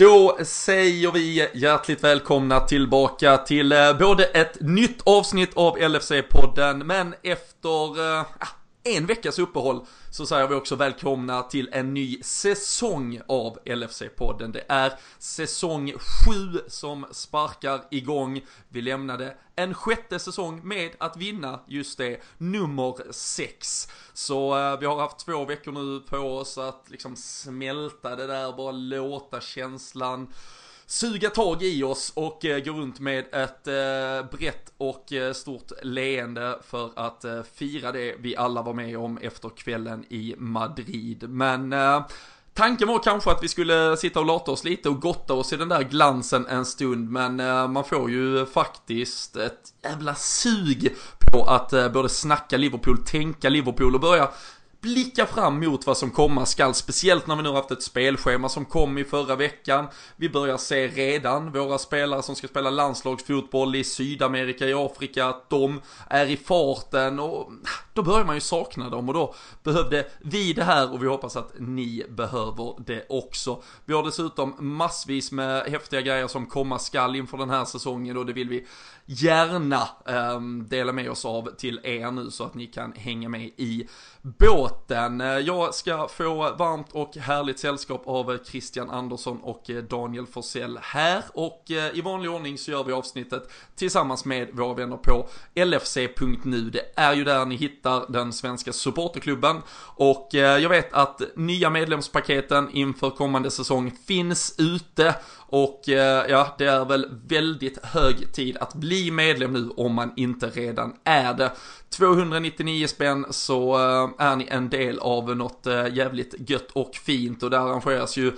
Då säger vi hjärtligt välkomna tillbaka till eh, både ett nytt avsnitt av LFC-podden, men efter äh, en veckas uppehåll så säger vi också välkomna till en ny säsong av LFC-podden. Det är säsong 7 som sparkar igång. Vi lämnade en sjätte säsong med att vinna just det, nummer 6. Så eh, vi har haft två veckor nu på oss att liksom smälta det där, bara låta känslan suga tag i oss och eh, gå runt med ett eh, brett och eh, stort leende för att fira det vi alla var med om efter kvällen i Madrid. Men Tanken var kanske att vi skulle sitta och lata oss lite och gotta oss i den där glansen en stund, men man får ju faktiskt ett jävla sug på att både snacka Liverpool, tänka Liverpool och börja blicka fram mot vad som komma skall, speciellt när vi nu har haft ett spelschema som kom i förra veckan. Vi börjar se redan våra spelare som ska spela landslagsfotboll i Sydamerika, i Afrika, att de är i farten och då börjar man ju sakna dem och då behövde vi det här och vi hoppas att ni behöver det också. Vi har dessutom massvis med häftiga grejer som komma skall inför den här säsongen och det vill vi gärna ehm, dela med oss av till er nu så att ni kan hänga med i båten. Eh, jag ska få varmt och härligt sällskap av Christian Andersson och eh, Daniel Forsell här och eh, i vanlig ordning så gör vi avsnittet tillsammans med våra vänner på LFC.nu. Det är ju där ni hittar den svenska supporterklubben och jag vet att nya medlemspaketen inför kommande säsong finns ute och eh, ja, det är väl väldigt hög tid att bli medlem nu om man inte redan är det. 299 spänn så eh, är ni en del av något eh, jävligt gött och fint och det arrangeras ju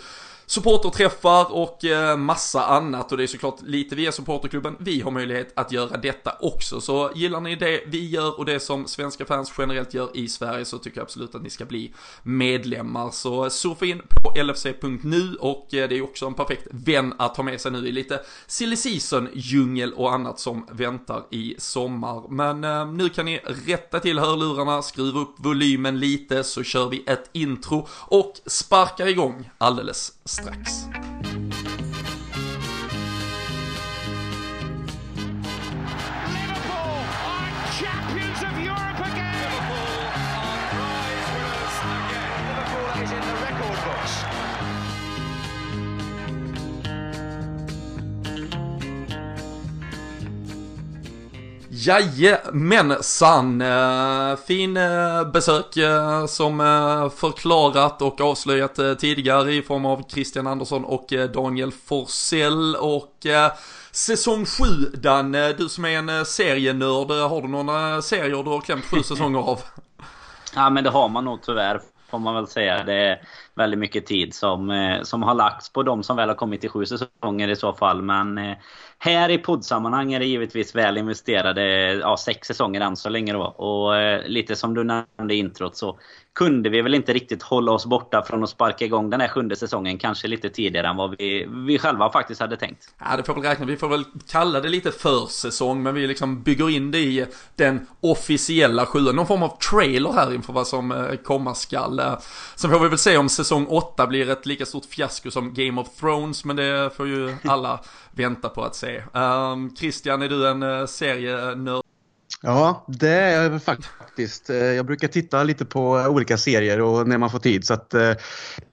supporterträffar och eh, massa annat och det är såklart lite via supporterklubben vi har möjlighet att göra detta också. Så gillar ni det vi gör och det som svenska fans generellt gör i Sverige så tycker jag absolut att ni ska bli medlemmar. Så surfa in på lfc.nu och eh, det är också en perfekt vän att ha med sig nu i lite silly season, djungel och annat som väntar i sommar. Men eh, nu kan ni rätta till hörlurarna, skruva upp volymen lite så kör vi ett intro och sparkar igång alldeles straks. Jajamensan! Eh, fin eh, besök eh, som förklarat och avslöjat tidigare i form av Christian Andersson och Daniel Forsell och Säsong 7 Dan, du som är en serienörd, har du några serier du har klämt sju säsonger av? Ja men det har man nog tyvärr får man väl säga. Det är väldigt mycket tid som, som har lagts på de som väl har kommit till sju säsonger i så fall. Men här i poddsammanhang är det givetvis väl investerade ja, sex säsonger än så länge då. Och eh, lite som du nämnde i introt så kunde vi väl inte riktigt hålla oss borta från att sparka igång den här sjunde säsongen. Kanske lite tidigare än vad vi, vi själva faktiskt hade tänkt. Ja, det får väl räkna. Vi får väl kalla det lite försäsong, men vi liksom bygger in det i den officiella sjuan. Någon form av trailer här inför vad som eh, komma skall. Eh, sen får vi väl se om säsong åtta blir ett lika stort fiasko som Game of Thrones, men det får ju alla vänta på att se. Um, Christian, är du en uh, serienörd? Ja, det är jag faktiskt. Eh, jag brukar titta lite på olika serier och när man får tid. Så att, eh,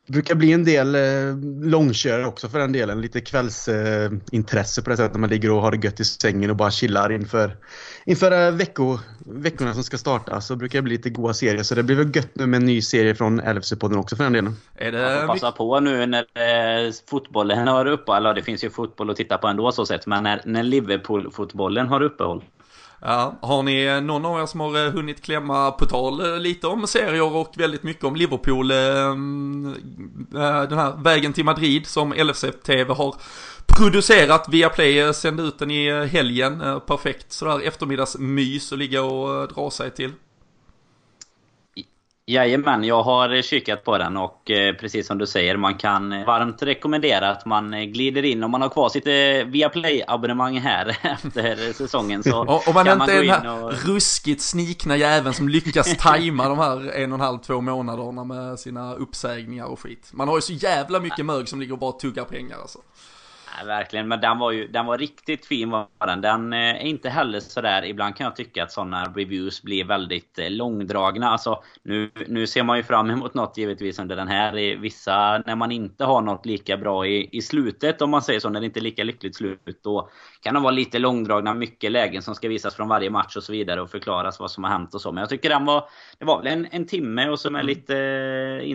det brukar bli en del eh, långkörare också för den delen. Lite kvällsintresse på det sättet när man ligger och har det gött i sängen och bara chillar inför, inför vecko, veckorna som ska starta. Så brukar det bli lite goa serier. Så det blir väl gött nu med en ny serie från LFC-podden också för den delen. Är det... Jag får passa på nu när eh, fotbollen har uppehåll. Eller det finns ju fotboll att titta på ändå så sett. Men när, när Liverpool-fotbollen har uppehåll. Ja, har ni någon av er som har eh, hunnit klämma på tal eh, lite om serier och väldigt mycket om Liverpool, ehm, eh, den här vägen till Madrid som LFC-TV har producerat via Play, sände ut den i helgen, perfekt sådär eftermiddagsmys att ligga och dra sig till. Jajamän, jag har kikat på den och eh, precis som du säger, man kan varmt rekommendera att man eh, glider in om man har kvar sitt eh, Viaplay-abonnemang här efter säsongen. Så och, om man inte är den här och... ruskigt snikna jäveln som lyckas tajma de här en och en halv, två månaderna med sina uppsägningar och skit. Man har ju så jävla mycket mög som ligger och bara tuggar pengar alltså. Nej, verkligen, men den var ju den var riktigt fin var den. Den eh, är inte heller sådär, ibland kan jag tycka att sådana reviews blir väldigt eh, långdragna. Alltså, nu, nu ser man ju fram emot något givetvis under den här. Vissa, när man inte har något lika bra i, i slutet, om man säger så, när det inte är lika lyckligt slut, då kan de vara lite långdragna. Mycket lägen som ska visas från varje match och så vidare och förklaras vad som har hänt och så. Men jag tycker den var, det var väl en, en timme och som är lite eh,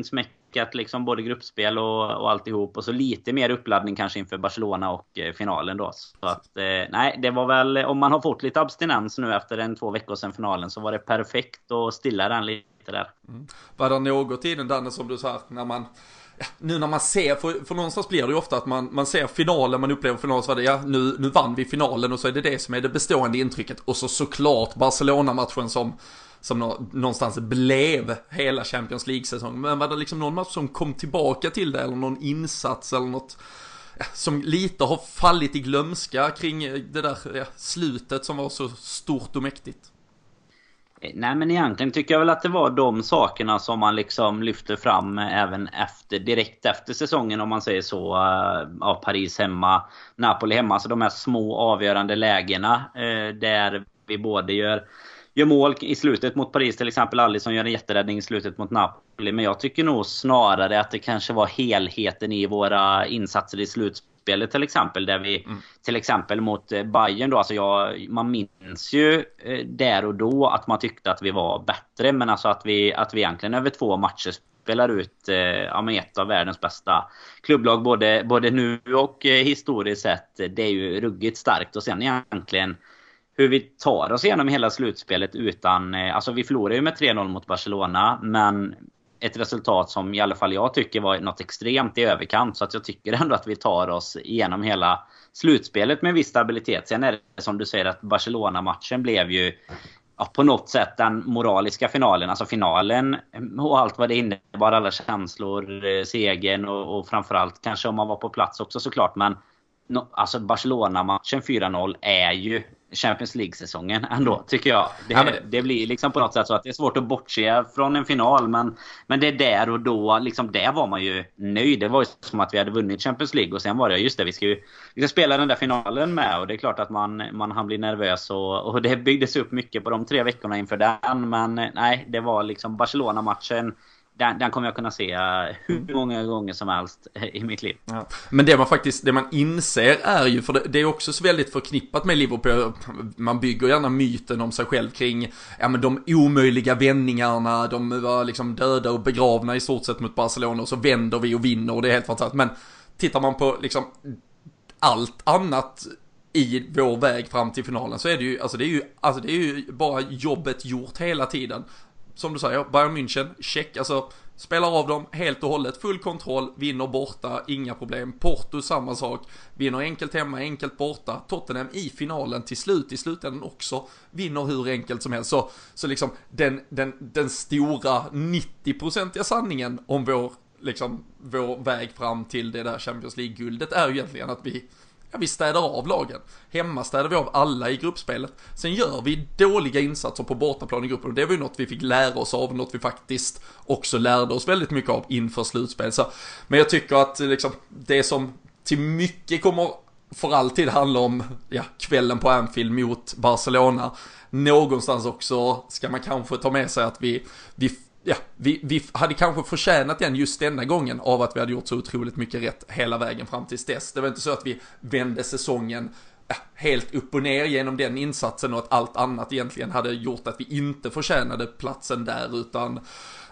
insmäckt liksom både gruppspel och, och alltihop. Och så lite mer uppladdning kanske inför Barcelona och eh, finalen då. Så att, eh, nej, det var väl, om man har fått lite abstinens nu efter en två veckor sedan finalen så var det perfekt att stilla den lite där. Mm. Var det något i den Danne som du sa, när man Ja, nu när man ser, för, för någonstans blir det ju ofta att man, man ser finalen, man upplever finalen så var det, ja nu, nu vann vi finalen och så är det det som är det bestående intrycket. Och så såklart Barcelona-matchen som, som någonstans blev hela Champions League-säsongen. Men var det liksom någon match som kom tillbaka till det eller någon insats eller något som lite har fallit i glömska kring det där ja, slutet som var så stort och mäktigt? Eh, nej men egentligen tycker jag väl att det var de sakerna som man liksom lyfte fram eh, även efter, direkt efter säsongen om man säger så. Eh, ja, Paris hemma, Napoli hemma. Så de här små avgörande lägena eh, där vi både gör gör mål i slutet mot Paris till exempel. Alisson gör en jätteräddning i slutet mot Napoli. Men jag tycker nog snarare att det kanske var helheten i våra insatser i slutspelet till exempel. Där vi mm. till exempel mot eh, Bayern då. Alltså jag, man minns ju eh, där och då att man tyckte att vi var bättre. Men alltså att vi, att vi egentligen över två matcher spelar ut eh, ja, ett av världens bästa klubblag både, både nu och eh, historiskt sett. Det är ju ruggigt starkt. Och sen egentligen hur vi tar oss igenom hela slutspelet utan... Eh, alltså vi förlorade ju med 3-0 mot Barcelona, men ett resultat som i alla fall jag tycker var något extremt i överkant. Så att jag tycker ändå att vi tar oss igenom hela slutspelet med viss stabilitet. Sen är det som du säger att Barcelona-matchen blev ju ja, på något sätt den moraliska finalen. Alltså finalen och allt vad det innebar. Alla känslor, eh, segern och, och framförallt kanske om man var på plats också såklart. Men no, alltså Barcelona-matchen 4-0 är ju Champions League-säsongen ändå, tycker jag. Det, ja, det... det, blir liksom på något sätt så att det är svårt att bortse från en final. Men, men det är där och då, liksom där var man ju nöjd. Det var ju som att vi hade vunnit Champions League. Och sen var det just det, vi ska ju vi ska spela den där finalen med. Och det är klart att man, man han blir nervös. Och, och det byggdes upp mycket på de tre veckorna inför den. Men nej, det var liksom Barcelona-matchen den, den kommer jag kunna se hur mm. många gånger som helst i mitt liv. Ja. Men det man faktiskt, det man inser är ju, för det, det, är också så väldigt förknippat med Liverpool, man bygger gärna myten om sig själv kring, ja men de omöjliga vändningarna, de var liksom döda och begravna i stort sett mot Barcelona och så vänder vi och vinner och det är helt fantastiskt. Men tittar man på liksom allt annat i vår väg fram till finalen så är det ju, alltså det är ju, alltså det är ju bara jobbet gjort hela tiden som du säger, Bayern München, check, alltså spelar av dem helt och hållet, full kontroll, vinner borta, inga problem. Porto samma sak, vinner enkelt hemma, enkelt borta. Tottenham i finalen till slut, i slutändan också, vinner hur enkelt som helst. Så, så liksom den, den, den stora 90-procentiga sanningen om vår, liksom, vår väg fram till det där Champions League-guldet är ju egentligen att vi Ja, vi städar av lagen. Hemma städar vi av alla i gruppspelet. Sen gör vi dåliga insatser på bortaplan i gruppen och det var ju något vi fick lära oss av, något vi faktiskt också lärde oss väldigt mycket av inför slutspel. Så, men jag tycker att liksom, det som till mycket kommer för alltid handla om ja, kvällen på Anfield mot Barcelona. Någonstans också ska man kanske ta med sig att vi, vi ja, vi, vi hade kanske förtjänat den just denna gången av att vi hade gjort så otroligt mycket rätt hela vägen fram tills dess. Det var inte så att vi vände säsongen ja, helt upp och ner genom den insatsen och att allt annat egentligen hade gjort att vi inte förtjänade platsen där utan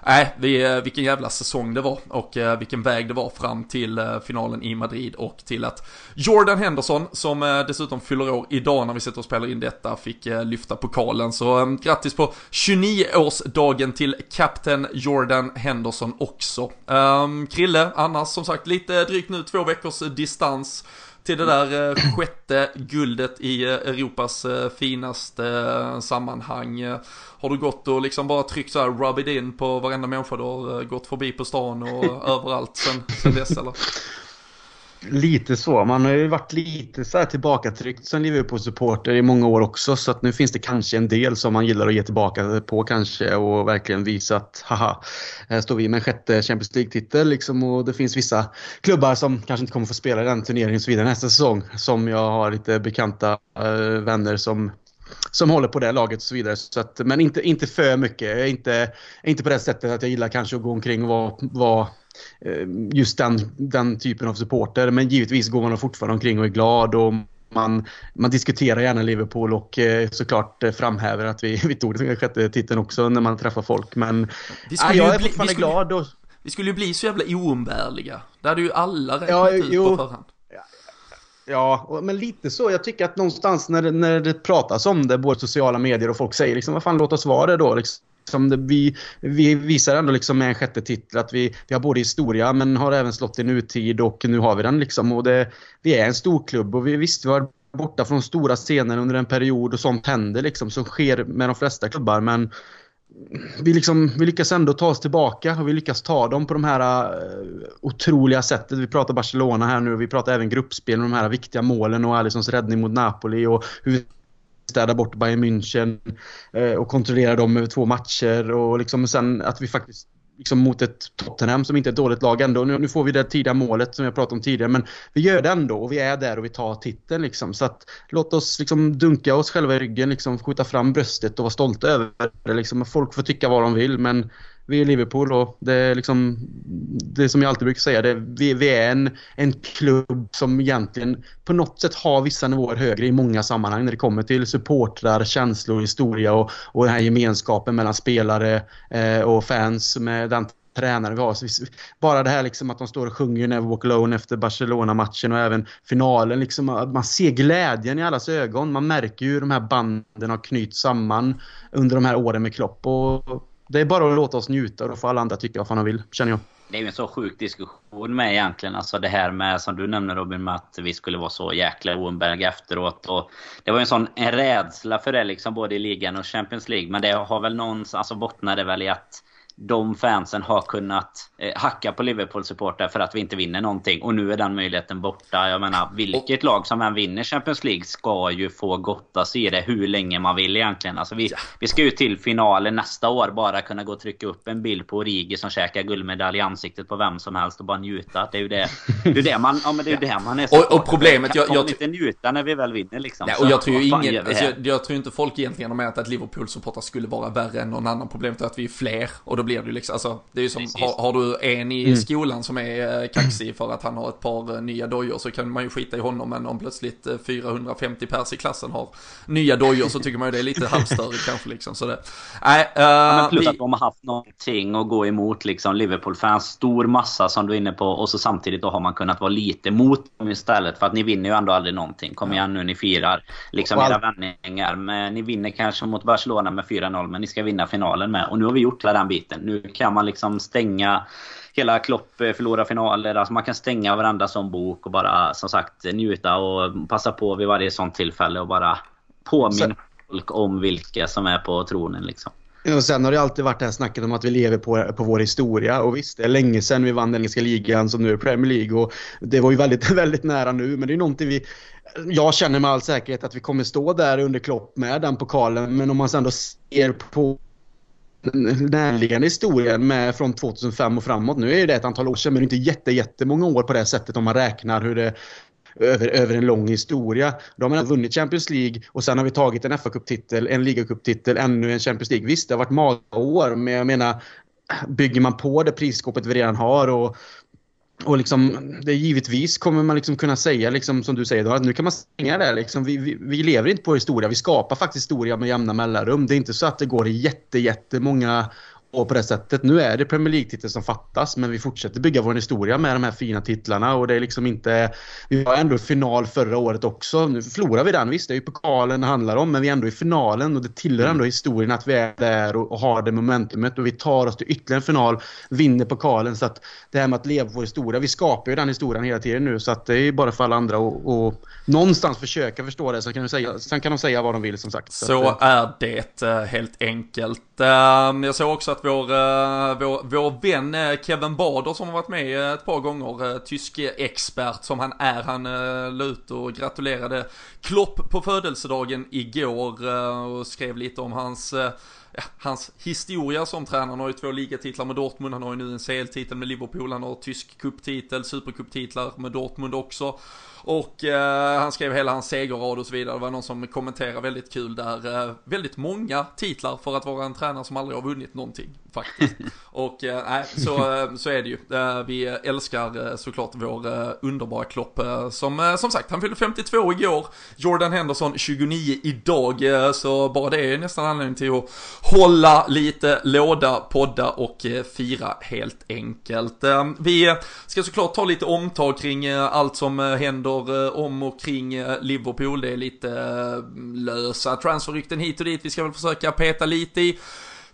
Nej, vi, eh, vilken jävla säsong det var och eh, vilken väg det var fram till eh, finalen i Madrid och till att Jordan Henderson, som dessutom fyller år idag när vi sitter och spelar in detta, fick lyfta pokalen. Så grattis på 29-årsdagen till kapten Jordan Henderson också. Ehm, Krille, annars som sagt lite drygt nu två veckors distans till det där eh, sjätte guldet i eh, Europas eh, finaste sammanhang. Har du gått och liksom bara tryckt så här rub it in på varenda människa du har gått förbi på stan och överallt sen, sen dess eller? Lite så. Man har ju varit lite så här tillbakatryckt som Liverpool-supporter i många år också. Så att nu finns det kanske en del som man gillar att ge tillbaka på kanske och verkligen visa att haha, här står vi med en sjätte Champions League-titel liksom och det finns vissa klubbar som kanske inte kommer få spela i den turneringen och så vidare nästa säsong. Som jag har lite bekanta äh, vänner som som håller på det laget och så vidare. Så att, men inte, inte för mycket. Inte, inte på det sättet att jag gillar kanske att gå omkring och vara, vara just den, den typen av supporter. Men givetvis går man fortfarande omkring och är glad och man, man diskuterar gärna Liverpool och eh, såklart eh, framhäver att vi, vi tog den sjätte titeln också när man träffar folk. Men ja, jag är bli, fortfarande skulle, glad. Och... Vi skulle ju bli så jävla oumbärliga. Det hade ju alla räknat ja, ut jo. på förhand. Ja, men lite så. Jag tycker att någonstans när när det pratas om det, både sociala medier och folk säger liksom, vad fan låt oss vara det då. Liksom som det, vi, vi visar ändå liksom med en sjätte titel att vi, vi har både historia men har även slått i nutid och nu har vi den liksom. Och det, vi är en stor klubb och vi visst, vi var borta från stora scener under en period och sånt händer liksom som sker med de flesta klubbar men vi, liksom, vi lyckas ändå ta oss tillbaka och vi lyckas ta dem på de här uh, otroliga sättet. Vi pratar Barcelona här nu och vi pratar även gruppspel och de här viktiga målen och Alissons räddning mot Napoli och hur städa bort Bayern München eh, och kontrollera dem över två matcher och liksom sen att vi faktiskt liksom mot ett Tottenham som inte är ett dåligt lag ändå. Nu, nu får vi det tidiga målet som jag pratade om tidigare men vi gör det ändå och vi är där och vi tar titeln liksom. Så att låt oss liksom dunka oss själva i ryggen, liksom skjuta fram bröstet och vara stolta över det. Liksom. Folk får tycka vad de vill men vi är Liverpool och det är liksom det som jag alltid brukar säga. Det, vi, vi är en, en klubb som egentligen på något sätt har vissa nivåer högre i många sammanhang när det kommer till supportrar, känslor, historia och, och den här gemenskapen mellan spelare eh, och fans med den tränare vi har. Så vi, bara det här liksom att de står och sjunger Never Walk Alone efter Barcelona-matchen och även finalen. Liksom, man ser glädjen i allas ögon. Man märker ju hur de här banden har knyts samman under de här åren med Klopp. Och det är bara att låta oss njuta och få alla andra tycka vad fan de vill, känner jag. Det är ju en så sjuk diskussion med egentligen. Alltså det här med, som du nämner Robin, med att vi skulle vara så jäkla oumbärliga efteråt. Och det var ju en sån en rädsla för det liksom, både i ligan och Champions League. Men det har väl någon, alltså bottnade väl i att de fansen har kunnat eh, hacka på Liverpool-supportrar för att vi inte vinner någonting. Och nu är den möjligheten borta. Jag menar, vilket lag som än vinner Champions League ska ju få gottas i det hur länge man vill egentligen. Alltså vi, vi ska ju till finalen nästa år bara kunna gå och trycka upp en bild på Origi som käkar guldmedalj i ansiktet på vem som helst och bara njuta. Det är ju det, det, är det man, ja, men det är det man är så Och, och problemet... Jag, jag, jag inte njuta när vi väl vinner liksom. Nej, och jag tror ju ingen... Alltså, jag, jag, tror inte folk egentligen har menat att Liverpool-supportrar skulle vara värre än någon annan. Problemet är att vi är fler och då blir det ju liksom... Alltså, det är ju som, har, har, du en i mm. skolan som är eh, kaxig för att han har ett par eh, nya dojor så kan man ju skita i honom. Men om plötsligt 450 eh, pers i klassen har nya dojor så tycker man ju det är lite halvstörigt kanske liksom. Så det, nej, uh, ja, plus vi... att de har haft någonting att gå emot liksom. Liverpool-fans, stor massa som du är inne på. Och så samtidigt då har man kunnat vara lite mot dem istället. För att ni vinner ju ändå aldrig någonting. Kom igen nu, ni firar liksom era vändningar. Men ni vinner kanske mot Barcelona med 4-0 men ni ska vinna finalen med. Och nu har vi gjort hela den biten. Nu kan man liksom stänga hela Klopp eh, förlora finaler. Alltså man kan stänga varandra som bok och bara som sagt njuta och passa på vid varje sånt tillfälle och bara påminna folk om vilka som är på tronen liksom. Och sen har det alltid varit det här snacket om att vi lever på, på vår historia. Och visst, det är länge sedan vi vann den engelska ligan som nu är Premier League. Och det var ju väldigt, väldigt nära nu. Men det är någonting vi... Jag känner med all säkerhet att vi kommer stå där under Klopp med den pokalen. Men om man sen ändå ser på närliggande historien med från 2005 och framåt. Nu är det ett antal år sedan men det är inte jätte, jättemånga år på det sättet om man räknar hur det över, över en lång historia. Då har man vunnit Champions League och sen har vi tagit en FA-cuptitel, en ligacuptitel, ännu en Champions League. Visst, det har varit magra år men jag menar bygger man på det prisskåpet vi redan har och och liksom, det givetvis kommer man liksom kunna säga, liksom, som du säger, då, att nu kan man stänga det. Liksom. Vi, vi, vi, lever inte på historia, vi skapar faktiskt historia med jämna mellanrum. Det är inte så att det går jätte, jättemånga på det sättet. Nu är det Premier League-titeln som fattas men vi fortsätter bygga vår historia med de här fina titlarna och det är liksom inte... Vi var ändå i final förra året också. Nu förlorar vi den, visst det är ju pokalen det handlar om men vi är ändå i finalen och det tillhör ändå historien att vi är där och, och har det momentumet och vi tar oss till ytterligare en final, vinner pokalen så att det här med att leva vår historia, vi skapar ju den historien hela tiden nu så att det är bara för alla andra att någonstans försöka förstå det så kan de säga, sen kan de säga vad de vill som sagt. Så, så att, är det eh, helt enkelt. Ehm, jag såg också att vår, eh, vår, vår vän eh, Kevin Bader som har varit med eh, ett par gånger, tysk expert som han är, han la ut och gratulerade Klopp på födelsedagen igår och skrev lite om hans ja, hans historia som tränare. Han har ju två ligatitlar med Dortmund, han har ju nu en CL-titel med Liverpool, han har tysk kupptitel, supercuptitlar med Dortmund också. Och eh, han skrev hela hans segerrad och så vidare. Det var någon som kommenterade väldigt kul där. Eh, väldigt många titlar för att vara en tränare som aldrig har vunnit någonting faktiskt. och eh, så, eh, så är det ju. Eh, vi älskar eh, såklart vår underbara Klopp. som, som sagt, han fyllde 52 igår. Jordan Henderson 29 idag. så bara det är nästan anledning till att hålla lite låda, podda och fira helt enkelt. vi ska såklart ta lite omtag kring allt som händer händer eh, om och kring eh, Liverpool. Det är lite eh, lösa transferrykten hit och dit. Vi ska väl försöka peta lite i.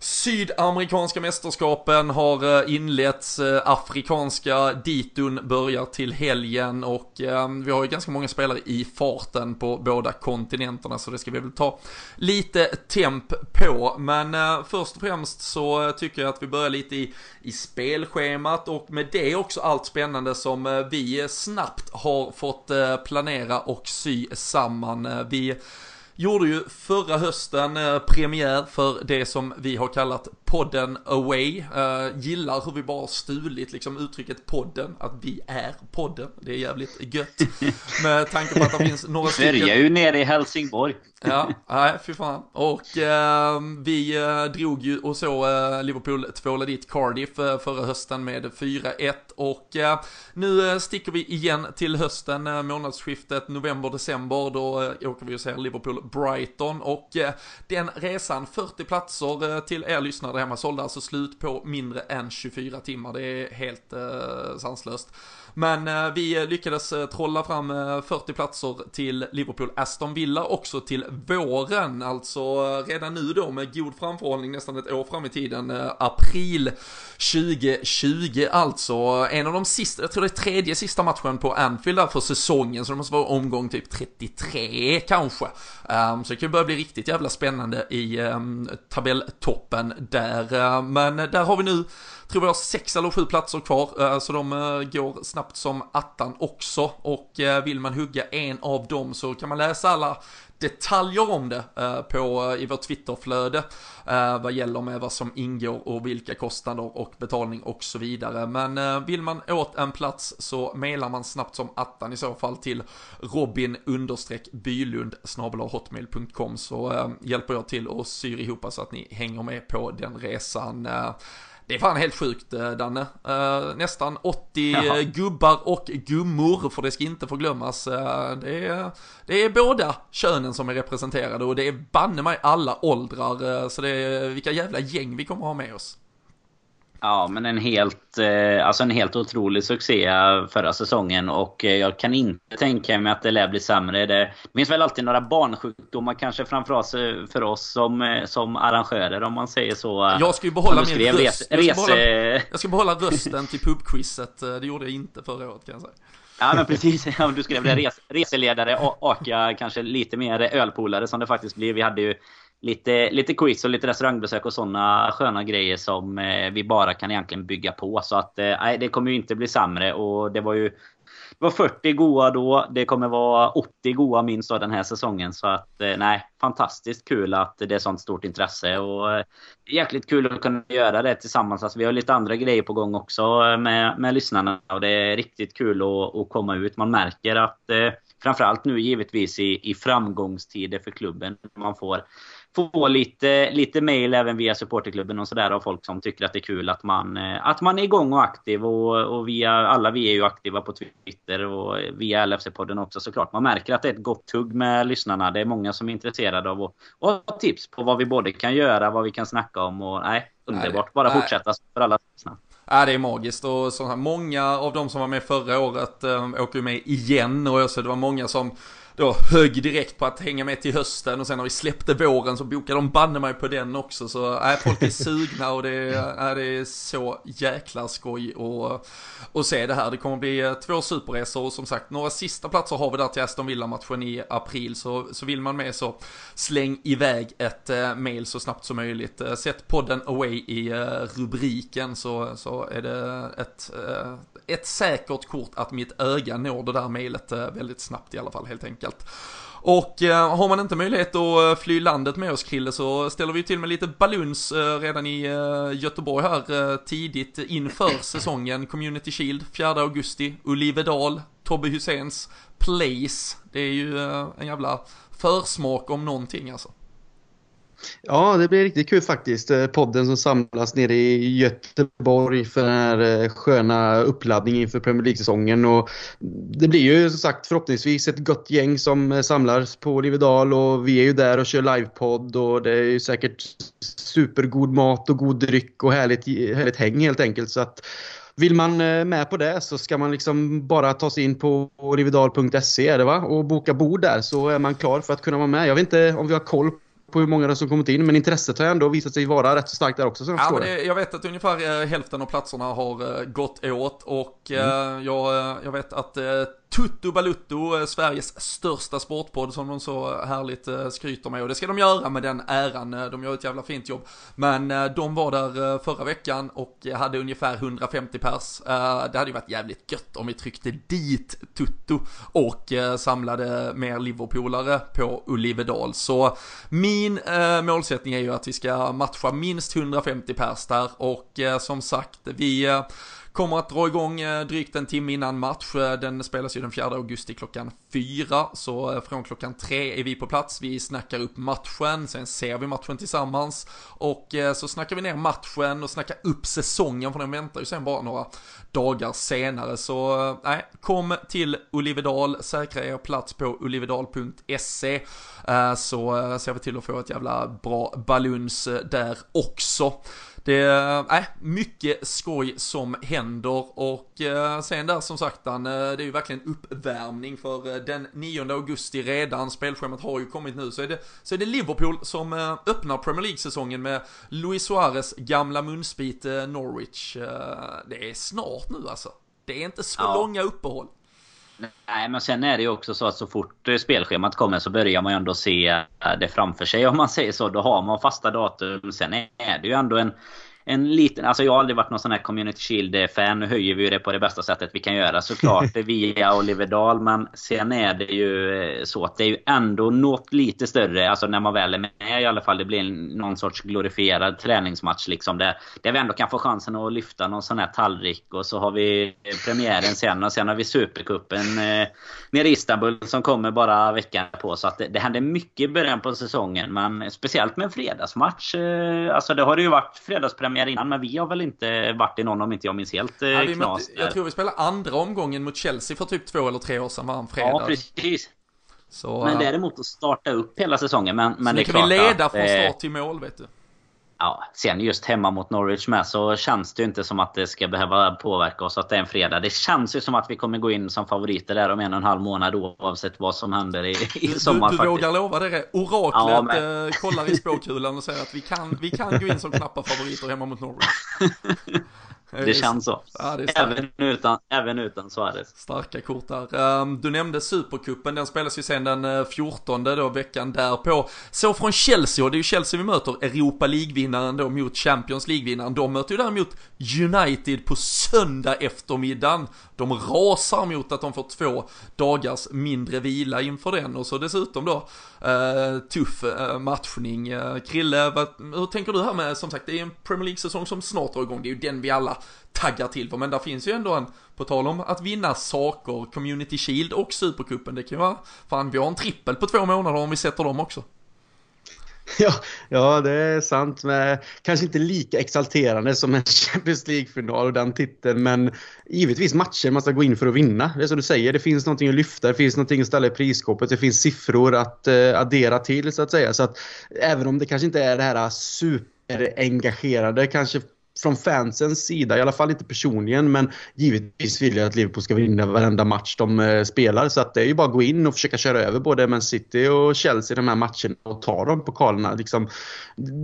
Sydamerikanska mästerskapen har eh, inletts, eh, afrikanska ditun börjar till helgen och ehm, vi har ju ganska många spelare i farten på båda kontinenterna så det ska vi väl ta lite temp på. Men eh, först och främst så tycker jag att vi börjar lite i i spelschemat och med det också allt spännande som vi snabbt har fått planera och sy samman. Vi gjorde ju förra hösten premiär för det som vi har kallat podden away. Uh, gillar hur vi bara stulit liksom uttrycket podden, att vi är podden. Det är jävligt gött. Med tanke på att det finns några stycken. Börjar ju nere i Helsingborg. Ja, nej fy fan. Och eh, vi eh, drog ju och så eh, Liverpool tvåla dit Cardiff eh, förra hösten med 4-1 och eh, nu eh, sticker vi igen till hösten, eh, månadsskiftet november-december. Då eh, åker vi och ser Liverpool-Brighton och eh, den resan, 40 platser eh, till er lyssnare hemma, sålde alltså slut på mindre än 24 timmar. Det är helt eh, sanslöst. Men eh, vi lyckades eh, trolla fram eh, 40 platser till Liverpool Aston Villa också till våren, alltså eh, redan nu då med god framförhållning nästan ett år fram i tiden, eh, april 2020 alltså. En av de sista, jag tror det är tredje sista matchen på Anfield där för säsongen, så det måste vara omgång typ 33 kanske. Um, så det kan ju börja bli riktigt jävla spännande i um, tabelltoppen där. Ehm, men där har vi nu tror vi har sex eller sju platser kvar, eh, så de eh, går snabbt som attan också. Och eh, vill man hugga en av dem så kan man läsa alla detaljer om det på, i vårt Twitterflöde vad gäller med vad som ingår och vilka kostnader och betalning och så vidare. Men vill man åt en plats så mailar man snabbt som attan i så fall till Robin-Bylund-Hotmail.com så hjälper jag till och syr ihop så att ni hänger med på den resan. Det är fan helt sjukt eh, Danne. Uh, nästan 80 Jaha. gubbar och gummor, för det ska inte förglömmas. Uh, det, är, det är båda könen som är representerade och det är banne mig alla åldrar. Så det är vilka jävla gäng vi kommer ha med oss. Ja, men en helt, eh, alltså en helt otrolig succé förra säsongen och eh, jag kan inte tänka mig att det lär bli sämre. Det finns väl alltid några barnsjukdomar kanske framför oss eh, för oss som, som arrangörer om man säger så. Jag ska ju behålla min röst. Jag ska, behålla, jag ska behålla rösten till pubquizet. Det gjorde jag inte förra året kan jag säga. Ja men precis, om du skulle bli res reseledare och åka kanske lite mer ölpolare som det faktiskt blir. Vi hade ju lite, lite quiz och lite restaurangbesök och sådana sköna grejer som eh, vi bara kan egentligen bygga på. Så att eh, nej, det kommer ju inte bli sämre. Och det var ju det var 40 goa då. Det kommer vara 80 goa minst av den här säsongen. Så att eh, nej, fantastiskt kul att det är sånt stort intresse. Och eh, jäkligt kul att kunna göra det tillsammans. Alltså, vi har lite andra grejer på gång också eh, med, med lyssnarna. Och det är riktigt kul att, att komma ut. Man märker att eh, framförallt nu givetvis i, i framgångstider för klubben. Man får få lite, lite mail även via supporterklubben och sådär av folk som tycker att det är kul att man, eh, att man är igång och aktiv. Och, och via, alla vi är ju aktiva på Twitter och via LFC-podden också såklart. Man märker att det är ett gott tugg med lyssnarna. Det är många som är intresserade av att ha tips på vad vi både kan göra, vad vi kan snacka om och nej, underbart. Bara nej. fortsätta för alla. Ja, det är magiskt och så här, många av de som var med förra året äh, åker med igen och jag ser det var många som då högg direkt på att hänga med till hösten och sen när vi släppte våren så bokade de banne mig på den också så äh, folk är sugna och det är, äh, det är så jäkla skoj att, att se det här. Det kommer bli äh, två superresor och som sagt några sista platser har vi där till Aston Villa-matchen i april så, så vill man med så släng iväg ett äh, mail så snabbt som möjligt. Äh, sätt podden away i äh, rubriken så, så är det ett, äh, ett säkert kort att mitt öga når det där mejlet äh, väldigt snabbt i alla fall helt enkelt. Och eh, har man inte möjlighet att fly landet med oss Krille så ställer vi till med lite baluns eh, redan i eh, Göteborg här tidigt inför säsongen. Community Shield 4 augusti, Olivedal, Tobbe Husens Place. Det är ju en jävla försmak om någonting alltså. Ja, det blir riktigt kul faktiskt. Eh, podden som samlas nere i Göteborg för den här eh, sköna uppladdningen inför Premier League-säsongen. Och det blir ju som sagt förhoppningsvis ett gott gäng som eh, samlas på Olivedal och vi är ju där och kör livepodd och det är ju säkert supergod mat och god dryck och härligt, härligt häng helt enkelt. Så att vill man med på det så ska man liksom bara ta sig in på rividal.se är det va? Och boka bord där så är man klar för att kunna vara med. Jag vet inte om vi har koll på hur många som kommit in, men intresset har ändå visat sig vara rätt så starkt där också. Så jag, ja, men det, jag vet att ungefär hälften av platserna har gått åt och mm. jag, jag vet att Tutto Balutto, eh, Sveriges största sportpodd som de så härligt eh, skryter med och det ska de göra med den äran, eh, de gör ett jävla fint jobb. Men de var där förra veckan och hade ungefär 150 pers. Det hade ju varit jävligt gött om vi tryckte dit Tutto och samlade mer Liverpoolare på Ulivedal. Så min målsättning är ju att vi ska matcha minst 150 pers där och som sagt vi Kommer att dra igång eh, drygt en timme innan match. Eh, den spelas ju den 4 augusti klockan 4. Så eh, från klockan 3 är vi på plats. Vi snackar upp matchen, sen ser vi matchen tillsammans. Och så snackar vi ner matchen och snackar upp säsongen för den väntar ju sen bara några dagar senare. Så nej, kom till Olivedal, säkra er plats på olivedal.se. Så ser vi till att få ett jävla bra baluns där också. Det är äh, mycket skoj som händer och äh, sen där som sagt äh, det är ju verkligen uppvärmning för den 9 augusti redan, spelschemat har ju kommit nu, så är det, så är det Liverpool som äh, öppnar Premier League-säsongen med Luis Suarez gamla munsbit Norwich. Det är snart nu alltså. Det är inte så ja. långa uppehåll. Nej, men sen är det ju också så att så fort eh, spelschemat kommer så börjar man ju ändå se eh, det framför sig om man säger så. Då har man fasta datum. Sen är det ju ändå en en liten, alltså jag har aldrig varit någon sån här Community Shield-fan. Nu höjer vi ju det på det bästa sättet vi kan göra såklart via Oliver Dahl. Men sen är det ju så att det är ju ändå något lite större, alltså när man väl är med i alla fall. Det blir någon sorts glorifierad träningsmatch liksom. Där, där vi ändå kan få chansen att lyfta någon sån här tallrik. Och så har vi premiären sen och sen har vi Supercupen eh, nere i Istanbul som kommer bara veckan på. Så att det, det händer mycket i början på säsongen. Men speciellt med en fredagsmatch. Eh, alltså det har det ju varit fredagspremiär premiär innan, men vi har väl inte varit i någon om inte jag minns helt eh, ja, knas. Mötte, jag tror vi spelade andra omgången mot Chelsea för typ två eller tre år sedan var fredag. Ja, precis. Så, men däremot att starta upp hela säsongen. Men, men det är kan vi leda att, från eh, start till mål, vet du. Ja, sen just hemma mot Norwich med så känns det ju inte som att det ska behöva påverka oss att det är en fredag. Det känns ju som att vi kommer gå in som favoriter där om en och en halv månad oavsett vad som händer i, i sommar. Du, du vågar lova det? Oraklet ja, men... Eh, kollar i spåkulan och säger att vi kan, vi kan gå in som knappa favoriter hemma mot Norwich. Det känns så. Ja, även, utan, även utan Suarez. Starka kort där. Um, du nämnde Supercupen, den spelas ju sen den 14 eh, då, veckan därpå. Så från Chelsea, och det är ju Chelsea vi möter, Europa League-vinnaren då mot Champions League-vinnaren. De möter ju däremot United på söndag eftermiddagen. De rasar mot att de får två dagars mindre vila inför den och så dessutom då eh, tuff eh, matchning. Eh, Krille, vad, hur tänker du här med, som sagt, det är en Premier League-säsong som snart drar igång. Det är ju den vi alla taggar till för. Men där finns ju ändå en, på tal om att vinna saker, Community Shield och Supercupen. Det kan ju vara, fan vi har en trippel på två månader om vi sätter dem också. Ja, ja, det är sant. Men kanske inte lika exalterande som en Champions League-final och den titeln. Men givetvis matcher man ska gå in för att vinna. Det är som du säger, det finns någonting att lyfta, det finns någonting att ställa i prisskåpet, det finns siffror att eh, addera till så att säga. Så att även om det kanske inte är det här super engagerade kanske från fansens sida, i alla fall inte personligen, men givetvis vill jag att Liverpool ska vinna varenda match de eh, spelar. Så att det är ju bara att gå in och försöka köra över både Man City och Chelsea i de här matcherna och ta de pokalerna. Liksom,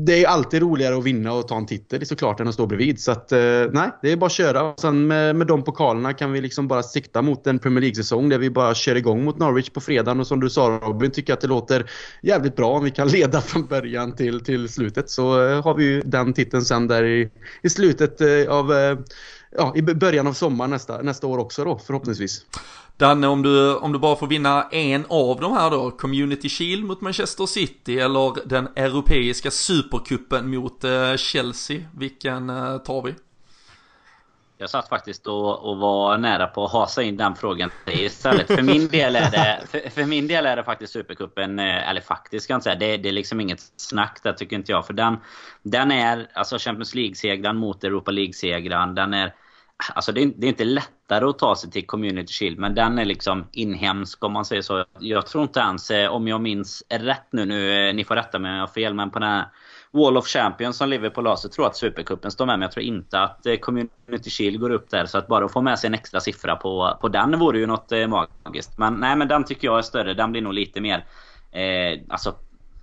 det är ju alltid roligare att vinna och ta en titel, såklart, än att stå bredvid. Så att, eh, nej, det är bara att köra. Och sen med, med de pokalerna kan vi liksom bara sikta mot en Premier League-säsong där vi bara kör igång mot Norwich på fredagen. Och som du sa Robin, tycker jag att det låter jävligt bra om vi kan leda från början till, till slutet. Så eh, har vi ju den titeln sen där i i slutet eh, av, eh, ja, i början av sommaren nästa, nästa år också då förhoppningsvis. Danne, om du, om du bara får vinna en av de här då, Community Shield mot Manchester City eller den europeiska supercupen mot eh, Chelsea, vilken tar vi? Jag satt faktiskt och, och var nära på att hasa in den frågan istället. För min del är det, för, för min del är det faktiskt Supercupen, eh, eller faktiskt kan jag säga, det, det är liksom inget snack där tycker inte jag. För den, den är, alltså Champions League-segran mot Europa League-segran, den är... Alltså det är, det är, inte lättare att ta sig till Community Shield, men den är liksom inhemsk om man säger så. Jag tror inte ens, eh, om jag minns rätt nu, nu eh, ni får rätta mig om jag har fel, men på den här Wall of Champions som Liverpool har så tror jag att Supercupen står med. Men jag tror inte att eh, Community Shield går upp där. Så att bara att få med sig en extra siffra på, på den vore ju något eh, magiskt. Men nej, men den tycker jag är större. Den blir nog lite mer... Eh, alltså,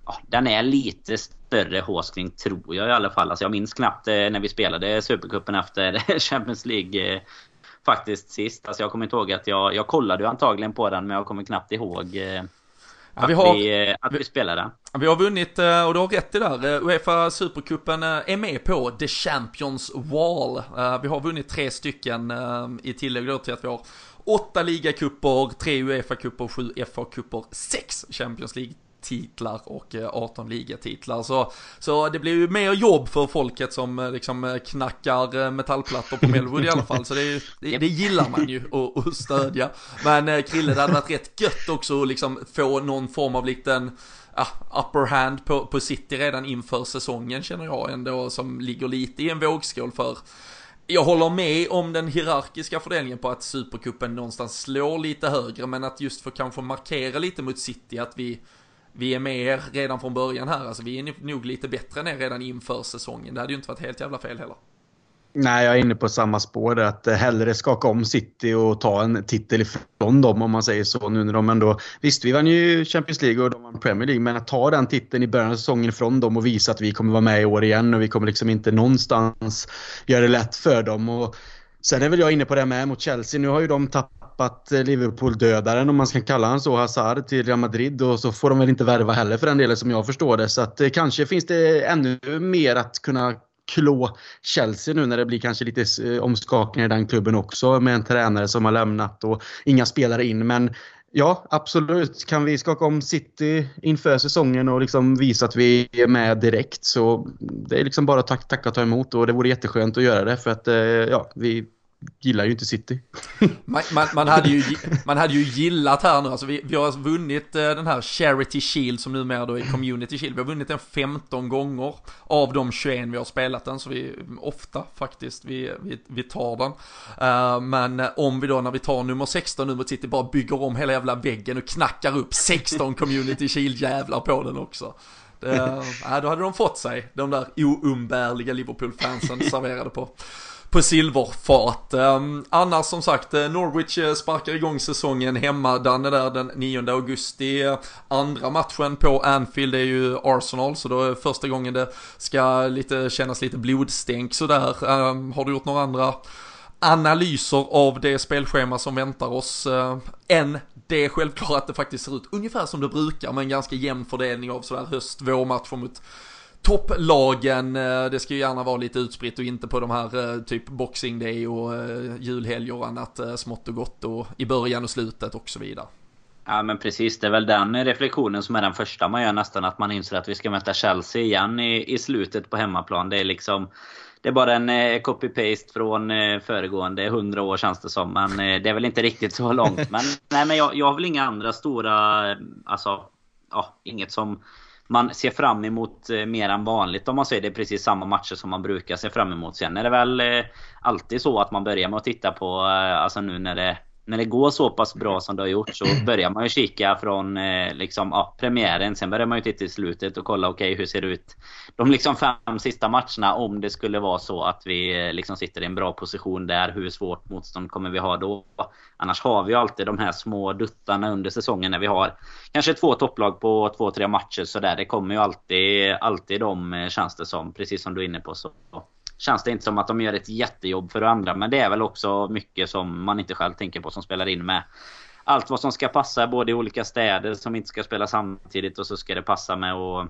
ja, den är lite större håskning tror jag i alla fall. Alltså, jag minns knappt eh, när vi spelade Supercupen efter Champions League. Eh, faktiskt sist. Alltså jag kommer inte ihåg att jag... Jag kollade ju antagligen på den men jag kommer knappt ihåg eh, Ja, vi har, vi, eh, att vi spelar den. Vi har vunnit, eh, och du har rätt i där, eh, Uefa Supercupen är med på The Champions Wall. Vi har vunnit tre stycken i tillägg då till att vi har åtta ligacupper, tre Uefa-cuper, sju FA-cuper, sex Champions League titlar och 18 ligatitlar. Så, så det blir ju mer jobb för folket som liksom knackar metallplattor på Melwood i alla fall. Så det, det, det gillar man ju att, att stödja. Men Krille, det hade varit rätt gött också att liksom få någon form av liten ja, upper hand på, på City redan inför säsongen känner jag ändå som ligger lite i en vågskål för jag håller med om den hierarkiska fördelningen på att Supercupen någonstans slår lite högre men att just för kanske markera lite mot City att vi vi är med er redan från början här. Alltså vi är nog lite bättre än er redan inför säsongen. Det hade ju inte varit helt jävla fel heller. Nej, jag är inne på samma spår. Att hellre skaka om City och ta en titel ifrån dem om man säger så. Nu när de ändå... Visst, vi vann ju Champions League och de vann Premier League. Men att ta den titeln i början av säsongen ifrån dem och visa att vi kommer vara med i år igen och vi kommer liksom inte någonstans göra det lätt för dem. Och sen är väl jag inne på det med mot Chelsea. Nu har ju de tappat tappat eh, Liverpool-dödaren om man ska kalla honom så, Hazard till Real Madrid och så får de väl inte värva heller för den delen som jag förstår det. Så att eh, kanske finns det ännu mer att kunna klå Chelsea nu när det blir kanske lite eh, omskakningar i den klubben också med en tränare som har lämnat och inga spelare in. Men ja, absolut. Kan vi skaka om City inför säsongen och liksom visa att vi är med direkt så det är liksom bara att tacka och ta emot och det vore jätteskönt att göra det för att eh, ja, vi gillar ju inte City. man, man, man, hade ju, man hade ju gillat här nu, alltså vi, vi har vunnit eh, den här Charity Shield som numera då är Community Shield. Vi har vunnit den 15 gånger av de 21 vi har spelat den, så vi ofta faktiskt vi, vi, vi tar den. Uh, men om vi då när vi tar nummer 16 nu mot City bara bygger om hela jävla väggen och knackar upp 16 Community Shield jävlar på den också. Det, uh, då hade de fått sig, de där oumbärliga Liverpool-fansen serverade på på silverfat. Um, annars som sagt, eh, Norwich eh, sparkar igång säsongen hemma. Danne där den 9 augusti. Andra matchen på Anfield är ju Arsenal, så då är första gången det ska lite, kännas lite blodstänk sådär. Um, har du gjort några andra analyser av det spelschema som väntar oss ehm, uh, än det är självklart att det faktiskt ser ut ungefär som det brukar med en ganska jämn fördelning av sådär höst-vårmatcher mot topplagen, eh, det ska ju gärna vara lite utspritt och inte på de här eh, typ Boxing Day och eh, julhelger och annat smått och gott och i början och slutet och så vidare. Ja men precis, det är väl den reflektionen som är den första man gör nästan. Att man inser att vi ska möta Chelsea igen i, i slutet på hemmaplan. Det är liksom... Det är bara en eh, copy-paste från eh, föregående hundra år känns det som. Men eh, det är väl inte riktigt så långt. Men, nej, men jag, jag har väl inga andra stora... Alltså, ja, inget som man ser fram emot eh, mer än vanligt om man säger det är precis samma matcher som man brukar se fram emot. Sen är det väl eh, alltid så att man börjar med att titta på, eh, alltså nu när det när det går så pass bra som det har gjort så börjar man ju kika från eh, liksom, ja, premiären. Sen börjar man ju titta i slutet och kolla okej okay, hur ser det ut de liksom fem sista matcherna om det skulle vara så att vi eh, liksom sitter i en bra position där. Hur svårt motstånd kommer vi ha då? Annars har vi ju alltid de här små duttarna under säsongen när vi har kanske två topplag på två, tre matcher sådär. Det kommer ju alltid, alltid de eh, känns det som. Precis som du är inne på. Så känns det inte som att de gör ett jättejobb för andra. Men det är väl också mycket som man inte själv tänker på som spelar in med allt vad som ska passa både i olika städer som inte ska spela samtidigt och så ska det passa med och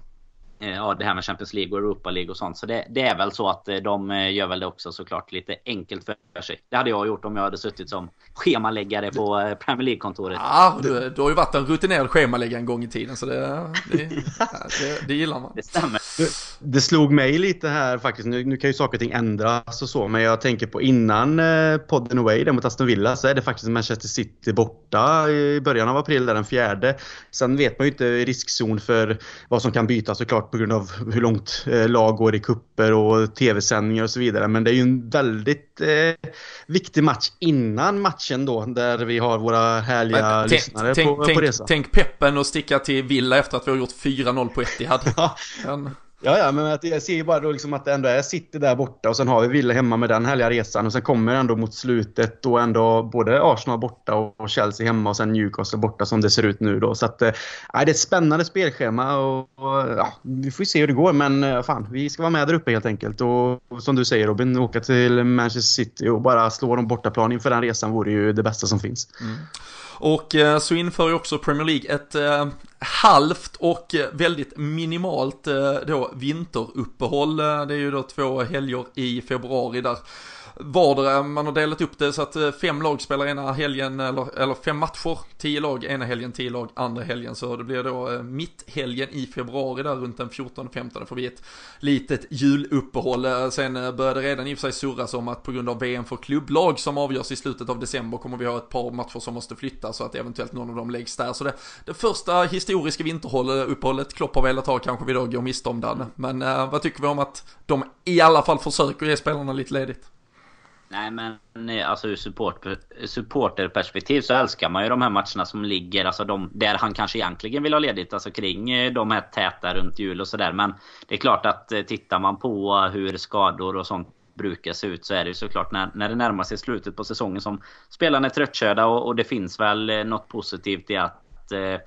Eh, ja, det här med Champions League och Europa League och sånt. Så det, det, är väl så att eh, de eh, gör väl det också såklart lite enkelt för sig. Det hade jag gjort om jag hade suttit som schemaläggare på Premier League-kontoret. Ja, du, du har ju varit en rutinerad schemaläggare en gång i tiden så det, det, det, det gillar man. Det stämmer. Det, det, slog mig lite här faktiskt. Nu, nu kan ju saker och ting ändras och så, men jag tänker på innan podden Away där mot Aston Villa så är det faktiskt Manchester City borta i början av april, där den fjärde. Sen vet man ju inte riskzon för vad som kan bytas såklart på grund av hur långt eh, lag går i kupper och tv-sändningar och så vidare. Men det är ju en väldigt eh, viktig match innan matchen då, där vi har våra härliga Men, lyssnare tänk, på, tänk, på resa. Tänk peppen och sticka till Villa efter att vi har gjort 4-0 på Etihad. ja. Ja, ja, men att jag ser ju bara då liksom att det ändå är City där borta och sen har vi Villa hemma med den härliga resan och sen kommer ändå mot slutet då ändå både Arsenal borta och Chelsea hemma och sen Newcastle borta som det ser ut nu då. Så att, äh, det är ett spännande spelschema och, och ja, vi får se hur det går men eh, fan, vi ska vara med där uppe helt enkelt och, och som du säger Robin, åka till Manchester City och bara slå dem bortaplan inför den resan vore ju det bästa som finns. Mm. Och eh, så inför ju också Premier League ett eh, halvt och väldigt minimalt eh, då vinteruppehåll. Det är ju då två helger i februari där vardera. Man har delat upp det så att eh, fem lag spelar ena helgen, eller, eller fem matcher, tio lag ena helgen, tio lag andra helgen. Så det blir då eh, mitthelgen i februari där runt den 14-15 får vi ett litet juluppehåll. Eh, sen började det redan i och för sig surras om att på grund av VM för klubblag som avgörs i slutet av december kommer vi ha ett par matcher som måste flytta så att eventuellt någon av dem läggs där. Så det, det första historiska vinteruppehållet Klopp har velat ha kanske vi då går miste om den. Men eh, vad tycker vi om att de i alla fall försöker ge spelarna lite ledigt? Nej men eh, alltså ur support, supporterperspektiv så älskar man ju de här matcherna som ligger, alltså de, där han kanske egentligen vill ha ledigt. Alltså kring eh, de här täta runt jul och sådär. Men det är klart att eh, tittar man på hur skador och sånt brukar se ut så är det ju såklart när, när det närmar sig slutet på säsongen som spelarna är tröttkörda och, och det finns väl något positivt i att eh,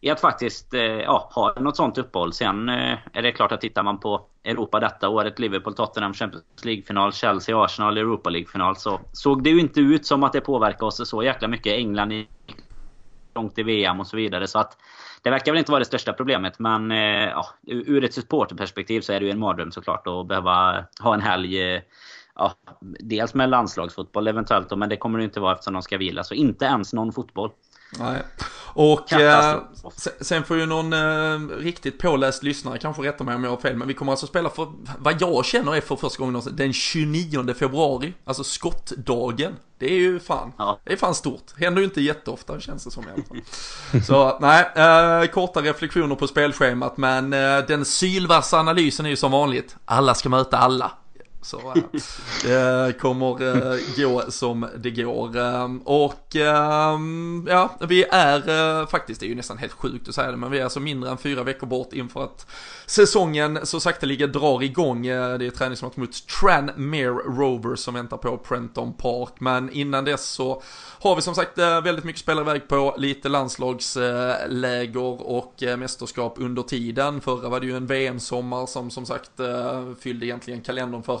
i att faktiskt eh, ja, ha något sånt uppehåll. Sen eh, är det klart att tittar man på Europa detta året, Liverpool, Tottenham, Champions League-final, Chelsea, Arsenal, Europa League-final, så såg det ju inte ut som att det påverkade oss så jäkla mycket. England långt i VM och så vidare. Så att det verkar väl inte vara det största problemet. Men eh, ja, ur ett supporterperspektiv så är det ju en mardröm såklart att behöva ha en helg eh, Ja, dels med landslagsfotboll eventuellt, men det kommer det inte vara eftersom de ska vila. Så inte ens någon fotboll. Nej. Och eh, sen får ju någon eh, riktigt påläst lyssnare kanske rätta mig om jag har fel, men vi kommer alltså spela för, vad jag känner är för första gången den 29 februari, alltså skottdagen. Det är ju fan, ja. det är fan stort. Händer ju inte jätteofta känns det som i alla fall. Så nej, eh, korta reflektioner på spelschemat, men eh, den sylvassa analysen är ju som vanligt, alla ska möta alla. Så det kommer eh, gå som det går. Ehm, och ehm, ja, vi är eh, faktiskt, det är ju nästan helt sjukt att säga det, men vi är alltså mindre än fyra veckor bort inför att säsongen så sakteliga drar igång. Eh, det är träningsmatch mot Tranmere Rovers som väntar på Prenton Park. Men innan dess så har vi som sagt eh, väldigt mycket spelare iväg på lite landslagsläger och mästerskap under tiden. Förra var det ju en VM-sommar som som sagt fyllde egentligen kalendern för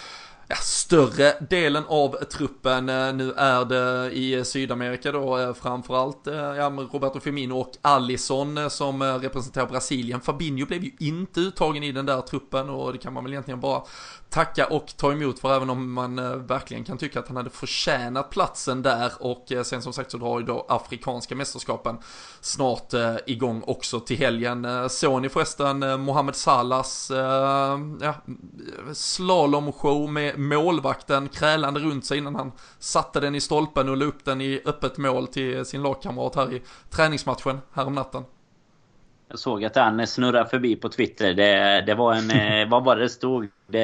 ja, större delen av truppen. Eh, nu är det i Sydamerika då eh, framförallt eh, ja, Roberto Firmino och Alisson som representerar Brasilien. Fabinho blev ju inte uttagen i den där truppen och det kan man väl egentligen bara tacka och ta emot för även om man verkligen kan tycka att han hade förtjänat platsen där och sen som sagt så drar ju då Afrikanska mästerskapen snart igång också till helgen. Såg ni förresten Mohamed Salahs ja, slalomshow med målvakten krälande runt sig innan han satte den i stolpen och la upp den i öppet mål till sin lagkamrat här i träningsmatchen här om natten? Jag såg att han snurrade förbi på Twitter. Det, det var en... Eh, vad var det det stod? Det,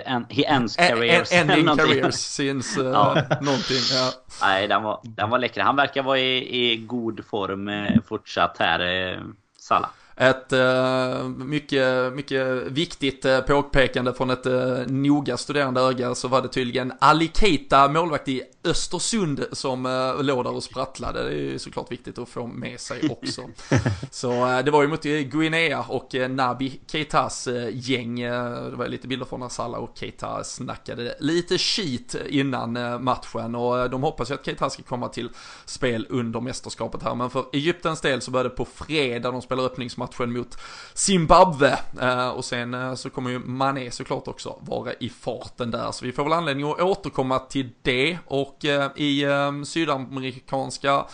en, he ends careers. En, ending careers since uh, ja. någonting. Ja. Nej, den var, den var läcker. Han verkar vara i, i god form fortsatt här, eh, Salah. Ett uh, mycket, mycket viktigt uh, påpekande från ett uh, noga studerande öga så var det tydligen Ali Keita, målvakt i Östersund, som uh, låg där och sprattlade. Det är ju såklart viktigt att få med sig också. så uh, det var ju mot Guinea och uh, Nabi Keitas gäng. det var lite bilder från när Salah och Keita snackade lite skit innan matchen och de hoppas ju att Keita ska komma till spel under mästerskapet här. Men för Egyptens del så började på fredag, de spelar öppningsmatch matchen mot Zimbabwe. Eh, och sen eh, så kommer ju Mané såklart också vara i farten där. Så vi får väl anledning att återkomma till det. Och och eh, i eh, sydamerikanska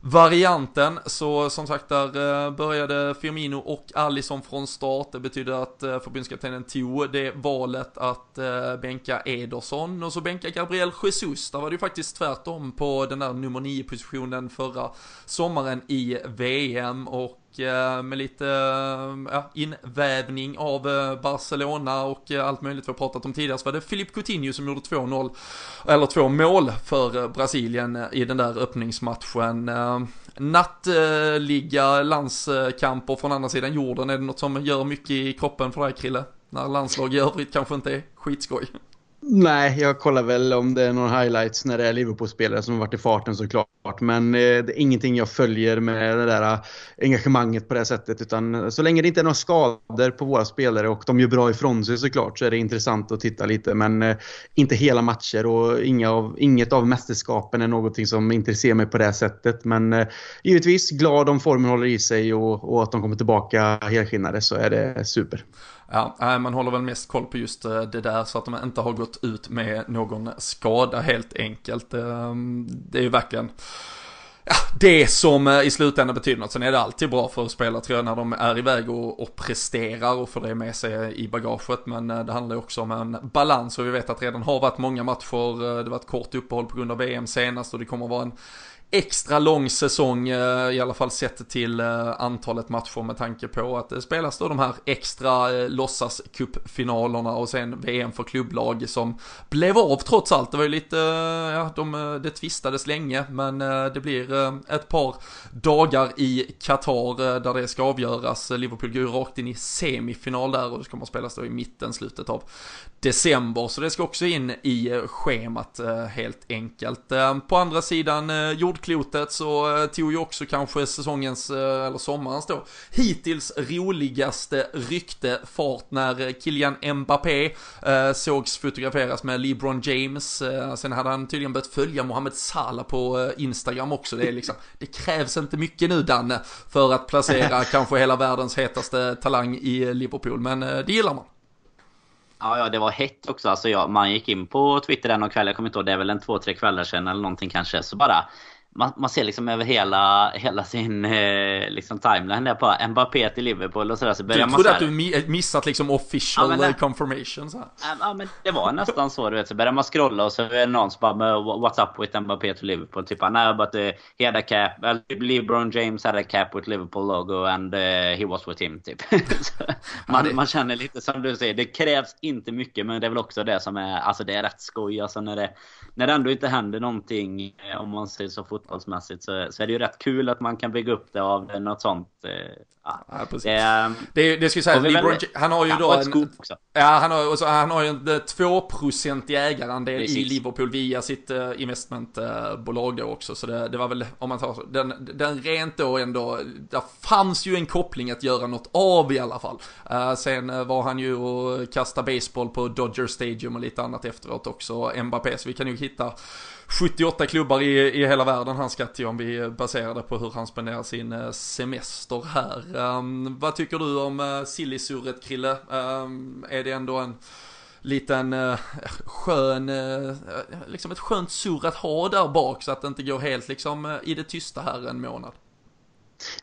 varianten. Så som sagt där eh, började Firmino och Allison från start. Det betyder att förbundskaptenen tog det valet att bänka Ederson och så bänka Gabriel Jesus. Där var det ju faktiskt tvärtom på den där nummer 9 positionen förra sommaren i VM. Och Eh, med lite eh, ja, invävning av eh, Barcelona och allt möjligt vi har pratat om tidigare så var det Filip Coutinho som gjorde 2-0 eller två mål för Brasilien i den där öppningsmatchen. Nattliga landskamper från andra sidan jorden, är det något som gör mycket i kroppen för dig Krille? När landslag i övrigt kanske inte är skitskoj. Nej, jag kollar väl om det är några highlights när det är Liverpool-spelare som har varit i farten såklart. Men eh, det är ingenting jag följer med det där eh, engagemanget på det sättet. Utan eh, så länge det inte är några skador på våra spelare och de gör bra ifrån sig såklart så är det intressant att titta lite. Men eh, inte hela matcher och inga av, inget av mästerskapen är någonting som intresserar mig på det sättet. Men eh, givetvis glad om formen håller i sig och, och att de kommer tillbaka helskinnade så är det super. Ja, man håller väl mest koll på just eh, det där så att de inte har gått ut med någon skada helt enkelt. Ehm, det är ju verkligen ja, det som eh, i slutändan betyder något. Sen är det alltid bra för spelare tror jag när de är iväg och, och presterar och får det med sig i bagaget. Men eh, det handlar ju också om en balans och vi vet att det redan har varit många matcher. Det var ett kort uppehåll på grund av VM senast och det kommer vara en extra lång säsong, eh, i alla fall sett till eh, antalet matcher med tanke på att det spelas då de här extra eh, låtsascupfinalerna och sen VM för klubblag som blev av trots allt. Det var ju lite, ja, de, det tvistades länge men det blir ett par dagar i Qatar där det ska avgöras. Liverpool går ju rakt in i semifinal där och det kommer spelas då i mitten, slutet av december. Så det ska också in i schemat helt enkelt. På andra sidan jord jordklotet så eh, tog ju också kanske säsongens, eh, eller sommarens då, hittills roligaste rykte fart när eh, Kylian Mbappé eh, sågs fotograferas med LeBron James. Eh, sen hade han tydligen börjat följa Mohamed Salah på Instagram också. Det, är liksom, det krävs inte mycket nu Danne för att placera kanske hela världens hetaste talang i Liverpool, men eh, det gillar man. Ja, ja, det var hett också. Alltså, ja, man gick in på Twitter den och kväll, jag kommer inte ihåg, det är väl en två, tre kvällar sedan eller någonting kanske. Så bara man, man ser liksom över hela, hela sin eh, liksom timeline där på Mbappé till Liverpool och sådär så börjar man Du trodde att du missat liksom official ja, det, confirmation så här. Ja men det var nästan så du vet. Så börjar man scrolla och så är det någon som bara What's up with Mbappé till Liverpool? Typ nej but uh, he had a cap, well, LeBron James had a cap with Liverpool logo and uh, he was with him typ. man, det... man känner lite som du säger, det krävs inte mycket men det är väl också det som är, alltså det är rätt skoj alltså när det, när det ändå inte händer någonting eh, om man säger så fort fotbollsmässigt så, så är det ju rätt kul att man kan bygga upp det av något sånt. Eh, ja, ja, precis. Det, det, det ska jag säga, LeBron, han har ju då en, Ja, han har, alltså, han har ju en 2% ägarandel precis. i Liverpool via sitt uh, investmentbolag då också. Så det, det, var väl, om man tar den, den rent då ändå, där fanns ju en koppling att göra något av i alla fall. Uh, sen var han ju och kastade baseball på Dodger Stadium och lite annat efteråt också, Mbappé. Så vi kan ju hitta 78 klubbar i, i hela världen han ska till om vi baserar det på hur han spenderar sin eh, semester här. Um, vad tycker du om eh, uh, sillisurret Krille? Um, är det ändå en liten uh, skön, uh, liksom ett skönt surr att ha där bak så att det inte går helt liksom uh, i det tysta här en månad?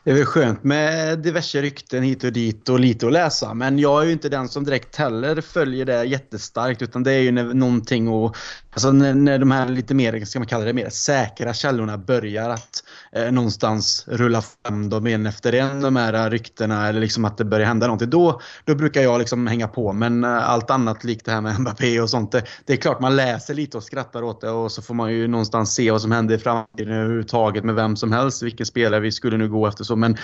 Det är väl skönt med diverse rykten hit och dit och lite att läsa. Men jag är ju inte den som direkt heller följer det jättestarkt. Utan det är ju när någonting och Alltså när, när de här lite mer, ska man kalla det, mer säkra källorna börjar att eh, någonstans rulla fram dem en efter en, de här ryktena, eller liksom att det börjar hända någonting. Då, då brukar jag liksom hänga på. Men eh, allt annat, likt det här med Mbappé och sånt, det, det, är klart man läser lite och skrattar åt det och så får man ju någonstans se vad som händer i framtiden överhuvudtaget med vem som helst, vilken spelare vi skulle nu gå efter. så. Men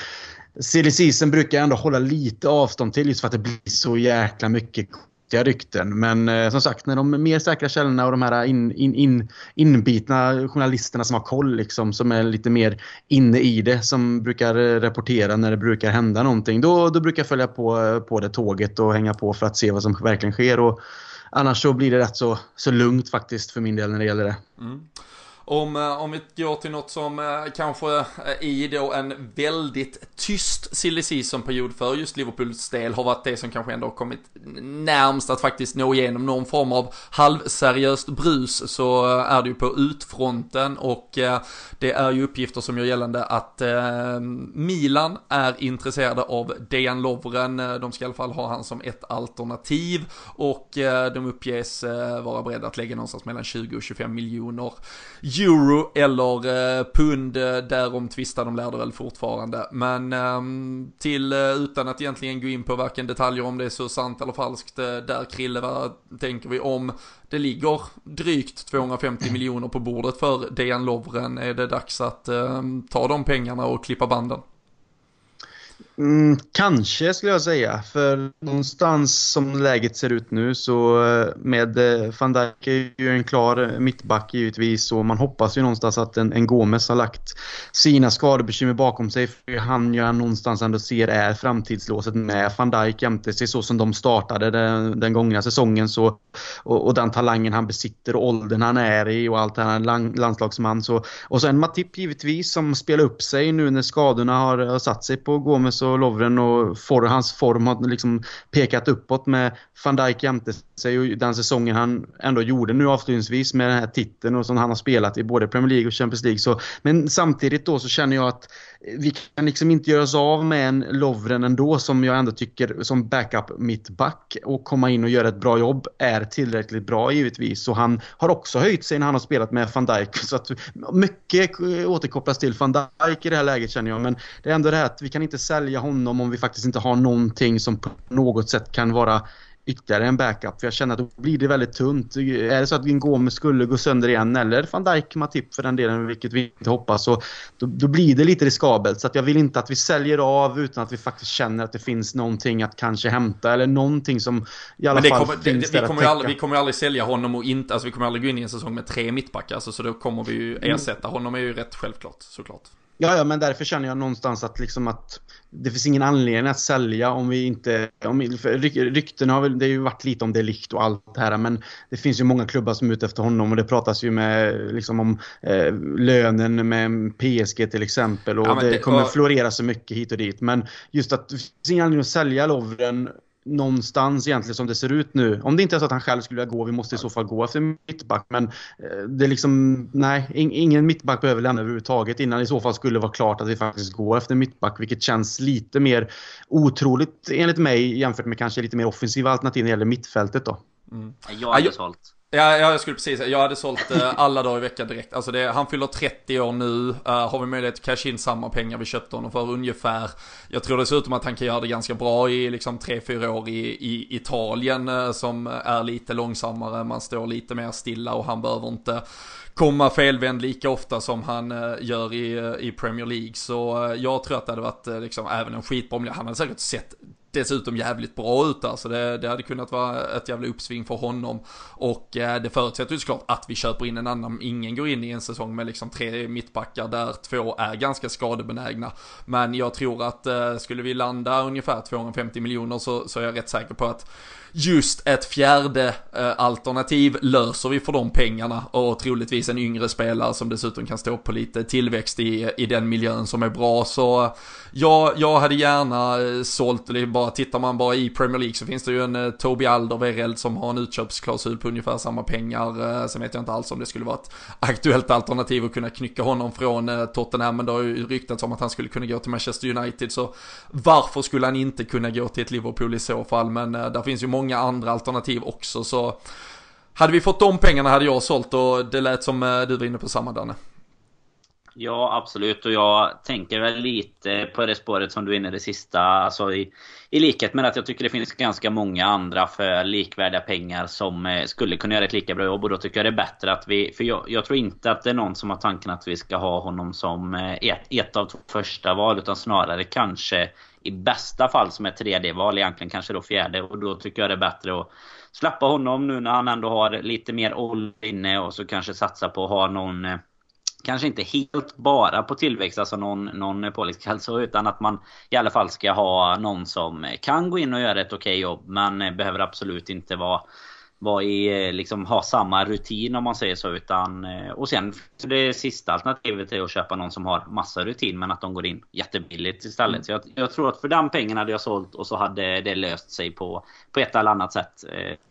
silly season brukar jag ändå hålla lite avstånd till just för att det blir så jäkla mycket rykten. Men eh, som sagt, när de mer säkra källorna och de här in, in, in, inbitna journalisterna som har koll, liksom, som är lite mer inne i det, som brukar eh, rapportera när det brukar hända någonting, då, då brukar jag följa på, eh, på det tåget och hänga på för att se vad som verkligen sker. Och annars så blir det rätt så, så lugnt faktiskt för min del när det gäller det. Mm. Om, eh, om vi går till något som eh, kanske eh, i då en väldigt tyst silly season-period för just Liverpools del har varit det som kanske ändå har kommit närmst att faktiskt nå igenom någon form av halvseriöst brus så är det ju på utfronten och det är ju uppgifter som gör gällande att Milan är intresserade av Dejan Lovren. De ska i alla fall ha han som ett alternativ och de uppges vara beredda att lägga någonstans mellan 20 och 25 miljoner euro eller eh, pund, eh, därom tvistar de lärde väl fortfarande. Men ehm, eh, till, utan att egentligen gå in på varken detaljer om det är så sant eller falskt, eh, där Krille, vad tänker vi om? Det ligger drygt 250 miljoner på bordet för Dejan Lovren. Är det dags att ehm, ta de pengarna och klippa banden? Mm, kanske skulle jag säga. För någonstans som läget ser ut nu så eh, med eh, van Dijk är ju en klar mittback givetvis och man hoppas ju någonstans att en, en Gomes har lagt sina skadebekymmer bakom sig. För han ju någonstans ändå ser är framtidslåset med van Dijk jämte sig så som de startade den, den gångna säsongen. Så, och, och, den talangen han besitter och åldern han är i och allt det här, landslagsman. Så, och sen Matip givetvis som spelar upp sig nu när skadorna har, har satt sig på Gomes och Lovren och for, hans form har liksom pekat uppåt med van Dijk jämte sig och den säsongen han ändå gjorde nu avslutningsvis med den här titeln och som han har spelat i både Premier League och Champions League. Så, men samtidigt då så känner jag att vi kan liksom inte göra oss av med en Lovren ändå som jag ändå tycker som backup mittback och komma in och göra ett bra jobb är tillräckligt bra givetvis. Så han har också höjt sig när han har spelat med van Dijk. Så att mycket återkopplas till van Dijk i det här läget känner jag. Men det är ändå det här att vi kan inte sälja honom om vi faktiskt inte har någonting som på något sätt kan vara ytterligare en backup. För jag känner att då blir det väldigt tunt. Är det så att Gingome skulle gå sönder igen eller van Dijk Matip för den delen, vilket vi inte hoppas, så då, då, blir det lite riskabelt. Så att jag vill inte att vi säljer av utan att vi faktiskt känner att det finns någonting att kanske hämta eller någonting som i alla fall kommer, finns det, vi, kommer aldrig, vi kommer aldrig sälja honom och inte, alltså vi kommer aldrig gå in i en säsong med tre mittbackar. Alltså, så då kommer vi ju mm. ersätta honom är ju rätt självklart såklart. Ja, ja, men därför känner jag någonstans att liksom att det finns ingen anledning att sälja om vi inte... Om, rykten har väl, det har ju varit lite om det likt och allt det här men det finns ju många klubbar som är ute efter honom och det pratas ju med liksom om eh, lönen med PSG till exempel och ja, det, det, kommer och... florera så mycket hit och dit men just att det finns ingen anledning att sälja Lovren någonstans egentligen som det ser ut nu. Om det inte är så att han själv skulle vilja gå, vi måste i så fall gå efter mittback. Men eh, det är liksom, nej, ingen mittback behöver lämna överhuvudtaget innan det i så fall skulle vara klart att vi faktiskt går efter mittback. Vilket känns lite mer otroligt enligt mig jämfört med kanske lite mer offensiva alternativ när det gäller mittfältet då. Mm. Jag hade sålt. Ja, jag skulle precis Jag hade sålt eh, alla dagar i veckan direkt. Alltså det, han fyller 30 år nu. Uh, har vi möjlighet att casha in samma pengar vi köpte honom för ungefär. Jag tror dessutom att han kan göra det ganska bra i liksom 3-4 år i, i Italien uh, som är lite långsammare. Man står lite mer stilla och han behöver inte komma felvänd lika ofta som han gör i, i Premier League. Så jag tror att det hade varit liksom även en skitbra Han hade säkert sett dessutom jävligt bra ut där, så det, det hade kunnat vara ett jävla uppsving för honom. Och eh, det förutsätter ju såklart att vi köper in en annan, ingen går in i en säsong med liksom tre mittbackar där två är ganska skadebenägna. Men jag tror att eh, skulle vi landa ungefär 250 miljoner så, så är jag rätt säker på att just ett fjärde eh, alternativ löser vi för de pengarna och troligtvis en yngre spelare som dessutom kan stå på lite tillväxt i, i den miljön som är bra. Så eh, ja, jag hade gärna eh, sålt, eller bara tittar man bara i Premier League så finns det ju en uh, Toby Alderweireld som har en utköpsklausul på ungefär samma pengar. Sen vet jag inte alls om det skulle vara ett aktuellt alternativ att kunna knycka honom från Tottenham, men det har ju ryktats om att han skulle kunna gå till Manchester United, så varför skulle han inte kunna gå till ett Liverpool i så fall? Men där finns ju många andra alternativ också, så hade vi fått de pengarna hade jag sålt och det lät som eh, du var inne på samma Danne. Ja, absolut. Och jag tänker väl lite på det spåret som du är inne i det sista. Alltså i, i likhet med att jag tycker det finns ganska många andra för likvärdiga pengar som eh, skulle kunna göra ett lika bra jobb. Och då tycker jag det är bättre att vi... För jag, jag tror inte att det är någon som har tanken att vi ska ha honom som eh, ett, ett av första val. Utan snarare kanske i bästa fall som ett tredje val. Egentligen kanske då fjärde. Och då tycker jag det är bättre att släppa honom nu när han ändå har lite mer ålder inne. Eh, och så kanske satsa på att ha någon kanske inte helt bara på tillväxt, alltså någon, någon påläggskallelse, utan att man i alla fall ska ha någon som kan gå in och göra ett okej okay jobb, men behöver absolut inte vara vara i, liksom, ha samma rutin om man säger så. Utan, eh, och sen det sista alternativet är att köpa någon som har massa rutin men att de går in jättebilligt istället. Mm. Så jag, jag, tror att för den pengen hade jag sålt och så hade det löst sig på, på ett eller annat sätt.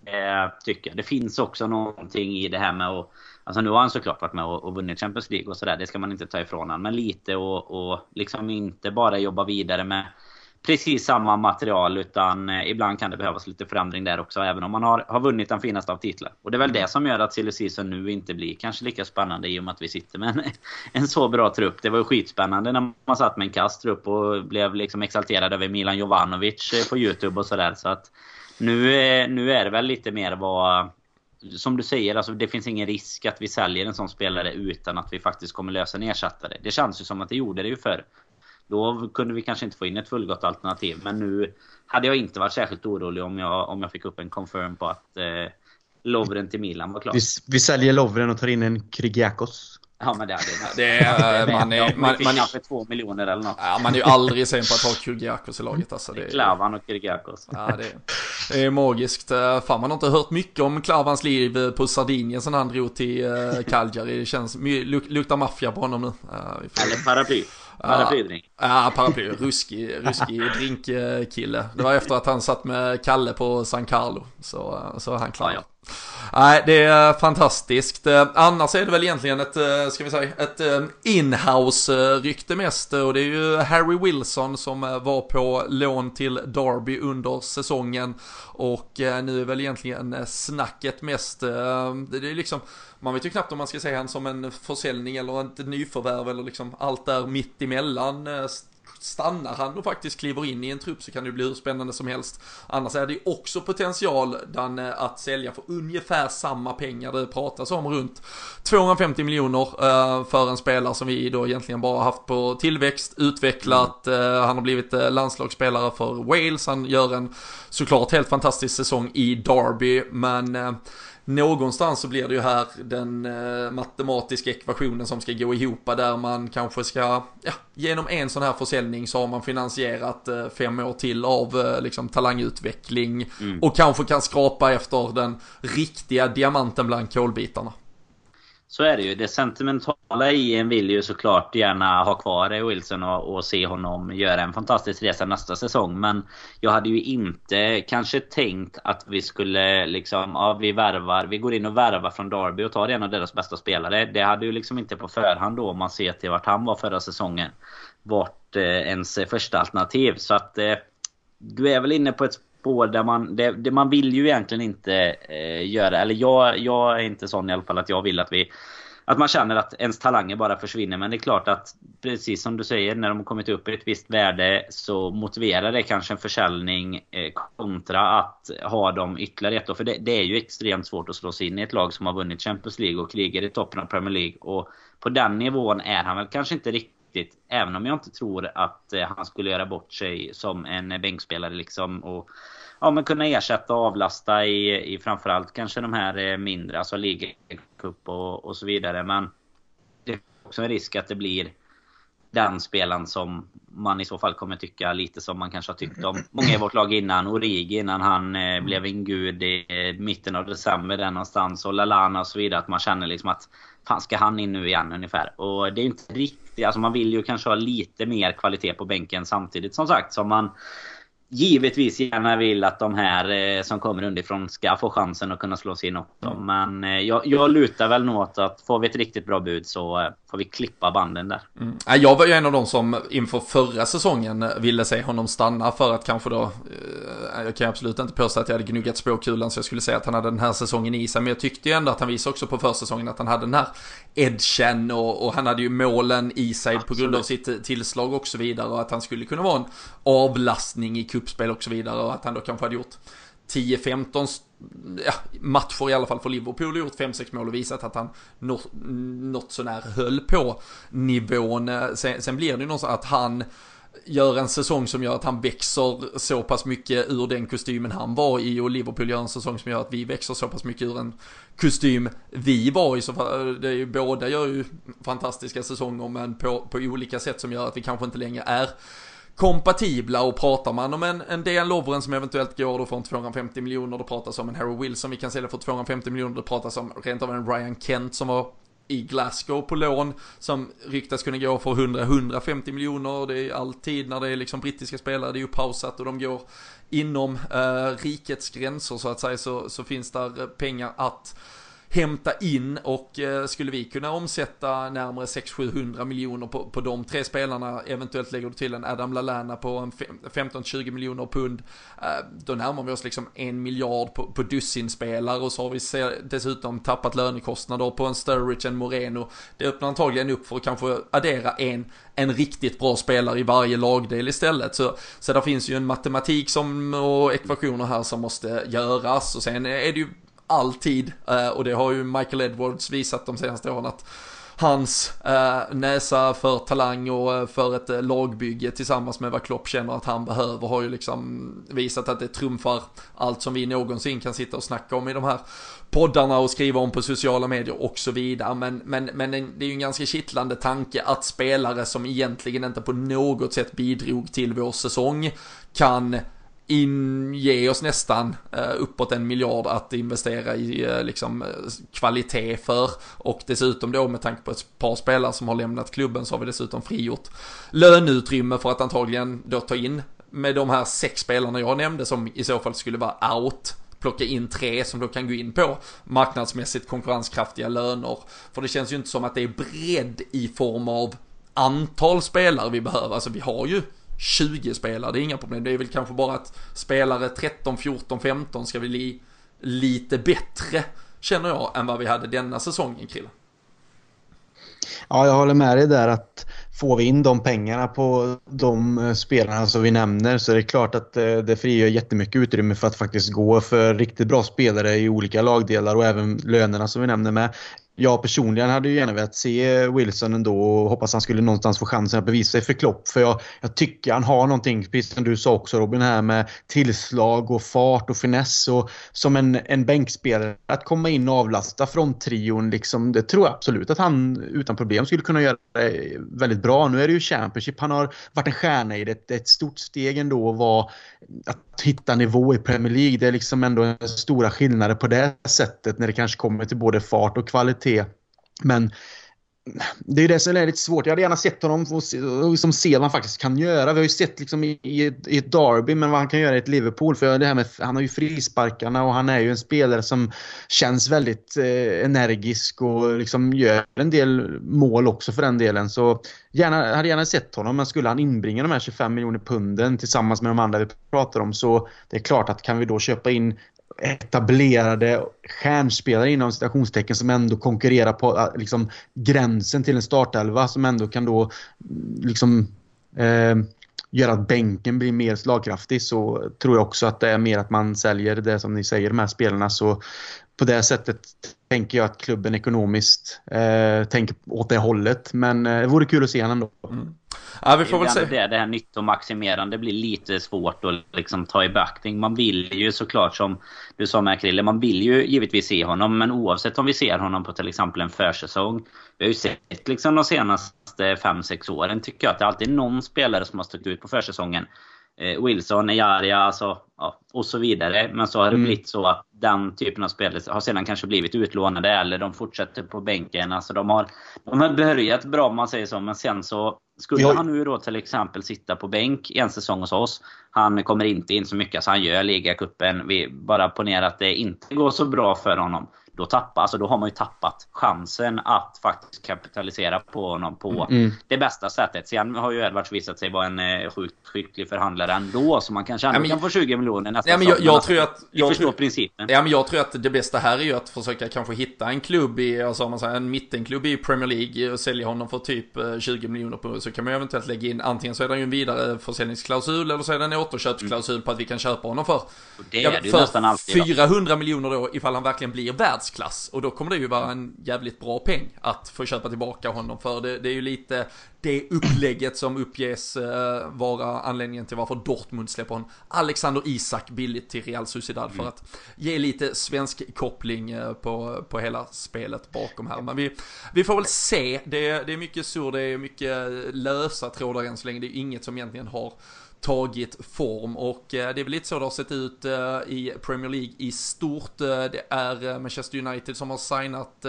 Eh, tycker jag. Det finns också någonting i det här med att Alltså nu har han såklart varit med och, och vunnit Champions League och sådär. Det ska man inte ta ifrån honom. Men lite och, och liksom inte bara jobba vidare med precis samma material utan eh, ibland kan det behövas lite förändring där också även om man har, har vunnit den finaste av titlar. Och det är väl det som gör att silly nu inte blir kanske lika spännande i och med att vi sitter med en, en så bra trupp. Det var ju skitspännande när man satt med en kast trupp och blev liksom exalterad över Milan Jovanovic eh, på Youtube och sådär. Så att nu, nu är det väl lite mer vad som du säger, alltså det finns ingen risk att vi säljer en sån spelare utan att vi faktiskt kommer lösa en ersättare. Det känns ju som att det gjorde det ju förr. Då kunde vi kanske inte få in ett fullgott alternativ. Men nu hade jag inte varit särskilt orolig om jag, om jag fick upp en confirm på att eh, Lovren till Milan var klar. Vi, vi säljer Lovren och tar in en Krigiakos? Ja men det hade det är, man är, man, man, man för två miljoner eller något. Ja, man är ju aldrig sen på att ha Kyrgiakos i laget alltså. Det är Klavan och Kyrgiakos. Ja, det är, det är magiskt. Eh, fan man har inte hört mycket om Klavans liv på Sardinien sen han drog till Cagliari. Det känns, luktar maffia på honom nu. Eller paraply. Paraplydrink. Ja, paraply. Ruskig, ruskig drinkkille. Det var efter att han satt med Kalle på San Carlo. Så, så han klar. Ja, ja. Nej, det är eh, fantastiskt. Eh, annars är det väl egentligen ett, eh, ska vi säga, ett inhouse-rykte mest. Och det är ju Harry Wilson som var på lån till Derby under säsongen. Och nu är väl egentligen snacket mest, det är liksom, man vet ju knappt om man ska säga han som en försäljning eller ett nyförvärv eller liksom allt där mitt emellan stannar han och faktiskt kliver in i en trupp så kan det bli hur spännande som helst. Annars är det ju också potential Danne att sälja för ungefär samma pengar det pratas om runt 250 miljoner eh, för en spelare som vi då egentligen bara haft på tillväxt, utvecklat, eh, han har blivit eh, landslagsspelare för Wales, han gör en såklart helt fantastisk säsong i Derby, men någonstans så blir det ju här den eh, matematiska ekvationen som ska gå ihop där man kanske ska, ja, genom en sån här försäljning så har man finansierat eh, fem år till av eh, liksom talangutveckling mm. och kanske kan skrapa efter den riktiga diamanten bland kolbitarna. Så är det ju. Det sentimentala i en vill ju såklart gärna ha kvar Wilson och, och, se honom göra en fantastisk resa nästa säsong. Men jag hade ju inte kanske tänkt att vi skulle liksom, ja vi värvar, vi går in och värvar från Derby och tar en av deras bästa spelare. Det hade ju liksom inte på förhand då om man ser till vart han var förra säsongen. Vart eh, ens första alternativ. Så att eh, du är väl inne på ett spår där man... Det, det, man vill ju egentligen inte eh, göra... Eller jag, jag är inte sån i alla fall att jag vill att vi... Att man känner att ens talanger bara försvinner. Men det är klart att precis som du säger, när de har kommit upp i ett visst värde så motiverar det kanske en försäljning eh, kontra att ha dem ytterligare ett år. För det, det, är ju extremt svårt att slå sig in i ett lag som har vunnit Champions League och krigar i toppen av Premier League. Och på den nivån är han väl kanske inte riktigt Även om jag inte tror att eh, han skulle göra bort sig som en eh, bänkspelare liksom. Och ja, men kunna ersätta och avlasta i, i framförallt kanske de här eh, mindre, alltså ligacup och, och så vidare. Men det är också en risk att det blir den spelaren som man i så fall kommer tycka lite som man kanske har tyckt om många i vårt lag innan. Origi innan han eh, blev en gud i eh, mitten av december där någonstans. Och Lalana och så vidare. Att man känner liksom att fan ska han in nu igen ungefär. Och det är inte riktigt, alltså man vill ju kanske ha lite mer kvalitet på bänken samtidigt som sagt som man givetvis gärna vill att de här eh, som kommer underifrån ska få chansen att kunna slå sig in också. Mm. Men eh, jag, jag lutar väl nog åt att får vi ett riktigt bra bud så eh, får vi klippa banden där. Mm. Jag var ju en av de som inför förra säsongen ville se honom stanna för att kanske då, jag kan absolut inte påstå att jag hade gnuggat spåkulan så jag skulle säga att han hade den här säsongen i sig. Men jag tyckte ju ändå att han visade också på försäsongen att han hade den här edgen och, och han hade ju målen i sig absolut. på grund av sitt tillslag och så vidare och att han skulle kunna vara en avlastning i kuppspel och så vidare och att han då kanske hade gjort 10-15 ja, matcher i alla fall för Liverpool och gjort 5-6 mål och visat att han något, något sånär höll på nivån. Eh, sen, sen blir det ju någonstans att han gör en säsong som gör att han växer så pass mycket ur den kostymen han var i och Liverpool gör en säsong som gör att vi växer så pass mycket ur en kostym vi var i så. Eh, det är ju, båda gör ju fantastiska säsonger men på, på olika sätt som gör att vi kanske inte längre är kompatibla och pratar man om en, en Dejan Lovren som eventuellt går då från 250 miljoner, då pratas om en Harry Wilson vi kan sälja för 250 miljoner, då pratas om rent av en Ryan Kent som var i Glasgow på lån som ryktas kunna gå för 100-150 miljoner. Det är alltid när det är liksom brittiska spelare, det är ju pausat och de går inom eh, rikets gränser så att säga så, så finns där pengar att hämta in och eh, skulle vi kunna omsätta närmare 600-700 miljoner på, på de tre spelarna, eventuellt lägger du till en Adam Lallana på 15-20 miljoner pund, eh, då närmar vi oss liksom en miljard på, på dussinspelare och så har vi dessutom tappat lönekostnader på en Sturridge, en Moreno. Det öppnar antagligen upp för att kanske addera en, en riktigt bra spelare i varje lagdel istället. Så, så där finns ju en matematik som, och ekvationer här som måste göras och sen är det ju alltid. Eh, och det har ju Michael Edwards visat de senaste åren att hans eh, näsa för talang och eh, för ett eh, lagbygge tillsammans med vad Klopp känner att han behöver har ju liksom visat att det trumfar allt som vi någonsin kan sitta och snacka om i de här poddarna och skriva om på sociala medier och så vidare. Men, men, men det är ju en ganska kittlande tanke att spelare som egentligen inte på något sätt bidrog till vår säsong kan inge oss nästan eh, uppåt en miljard att investera i eh, liksom eh, kvalitet för och dessutom då med tanke på ett par spelare som har lämnat klubben så har vi dessutom frigjort löneutrymme för att antagligen då ta in med de här sex spelarna jag nämnde som i så fall skulle vara out plocka in tre som då kan gå in på marknadsmässigt konkurrenskraftiga löner. För det känns ju inte som att det är bredd i form av antal spelare vi behöver. Alltså vi har ju 20 spelare, det är inga problem. Det är väl kanske bara att spelare 13, 14, 15 ska bli lite bättre, känner jag, än vad vi hade denna säsongen, Krille. Ja, jag håller med dig där att får vi in de pengarna på de eh, spelarna som vi nämner så är det klart att eh, det frigör jättemycket utrymme för att faktiskt gå för riktigt bra spelare i olika lagdelar och även lönerna som vi nämner med jag personligen hade ju gärna velat se Wilson ändå och hoppas han skulle någonstans få chansen att bevisa sig för Klopp. För jag, jag tycker han har någonting, precis som du sa också Robin, här med tillslag och fart och finess. Och som en, en bänkspelare, att komma in och avlasta från trion, liksom, det tror jag absolut att han utan problem skulle kunna göra väldigt bra. Nu är det ju Championship, han har varit en stjärna i det. Det är ett stort steg ändå att, vara, att hitta nivå i Premier League. Det är liksom ändå stora skillnader på det sättet när det kanske kommer till både fart och kvalitet. Men det är det som är lite svårt. Jag hade gärna sett honom och liksom se vad han faktiskt kan göra. Vi har ju sett liksom i, i, ett, i ett Derby, men vad han kan göra i ett Liverpool. För det här med, han har ju frisparkarna och han är ju en spelare som känns väldigt eh, energisk och liksom gör en del mål också för den delen. Så gärna, hade gärna sett honom, men skulle han inbringa de här 25 miljoner punden tillsammans med de andra vi pratar om så det är klart att kan vi då köpa in etablerade stjärnspelare inom citationstecken som ändå konkurrerar på äh, liksom, gränsen till en startelva som ändå kan då mm, liksom eh, göra att bänken blir mer slagkraftig så tror jag också att det är mer att man säljer det som ni säger, de här spelarna. Så på det sättet tänker jag att klubben ekonomiskt eh, tänker åt det hållet. Men eh, det vore kul att se honom ändå. Mm. Ja, vi får väl se. Det, det här nyttomaximerande blir lite svårt att liksom ta i beaktning. Man vill ju såklart som du sa med Krille, man vill ju givetvis se honom. Men oavsett om vi ser honom på till exempel en försäsong. Vi har ju sett liksom de senaste 5-6 åren tycker jag att det alltid är någon spelare som har stuckit ut på försäsongen. Eh, Wilson, Ejaria, alltså, ja, och så vidare. Men så har det mm. blivit så att den typen av spelare har sedan kanske blivit utlånade eller de fortsätter på bänken. Alltså de har, de har börjat bra om man säger så, men sen så skulle han nu då till exempel sitta på bänk en säsong hos oss. Han kommer inte in så mycket, så han gör ligacupen. Vi bara ponera att det inte går så bra för honom då, tappa, alltså då har man ju tappat chansen att faktiskt kapitalisera på honom på mm. det bästa sättet. Sen har ju Edwards visat sig vara en eh, sjukt skicklig förhandlare ändå, så man kanske ändå ja, men, kan få 20 miljoner nästa ja, men jag, jag tror att... Jag förstår tror, principen. Ja, men jag tror att det bästa här är ju att försöka kanske hitta en klubb i, alltså man säger, en mittenklubb i Premier League och sälja honom för typ 20 eh, miljoner på så kan man ju eventuellt lägga in, antingen så är det ju en vidare försäljningsklausul eller så är det en återköpsklausul mm. på att vi kan köpa honom för, nästan alltid, 400 miljoner då ifall han verkligen blir världsklass. Och då kommer det ju vara en jävligt bra peng att få köpa tillbaka honom för. Det, det är ju lite det upplägget som uppges uh, vara anledningen till varför Dortmund släpper honom. Alexander Isak billigt till Real Sociedad mm. för att ge lite svensk koppling uh, på, på hela spelet bakom här. Men vi, vi får väl se. Det, det är mycket sur, det är mycket lösa trådar än så länge. Det är inget som egentligen har tagit form och eh, det är väl lite så det har sett ut eh, i Premier League i stort. Eh, det är Manchester United som har signat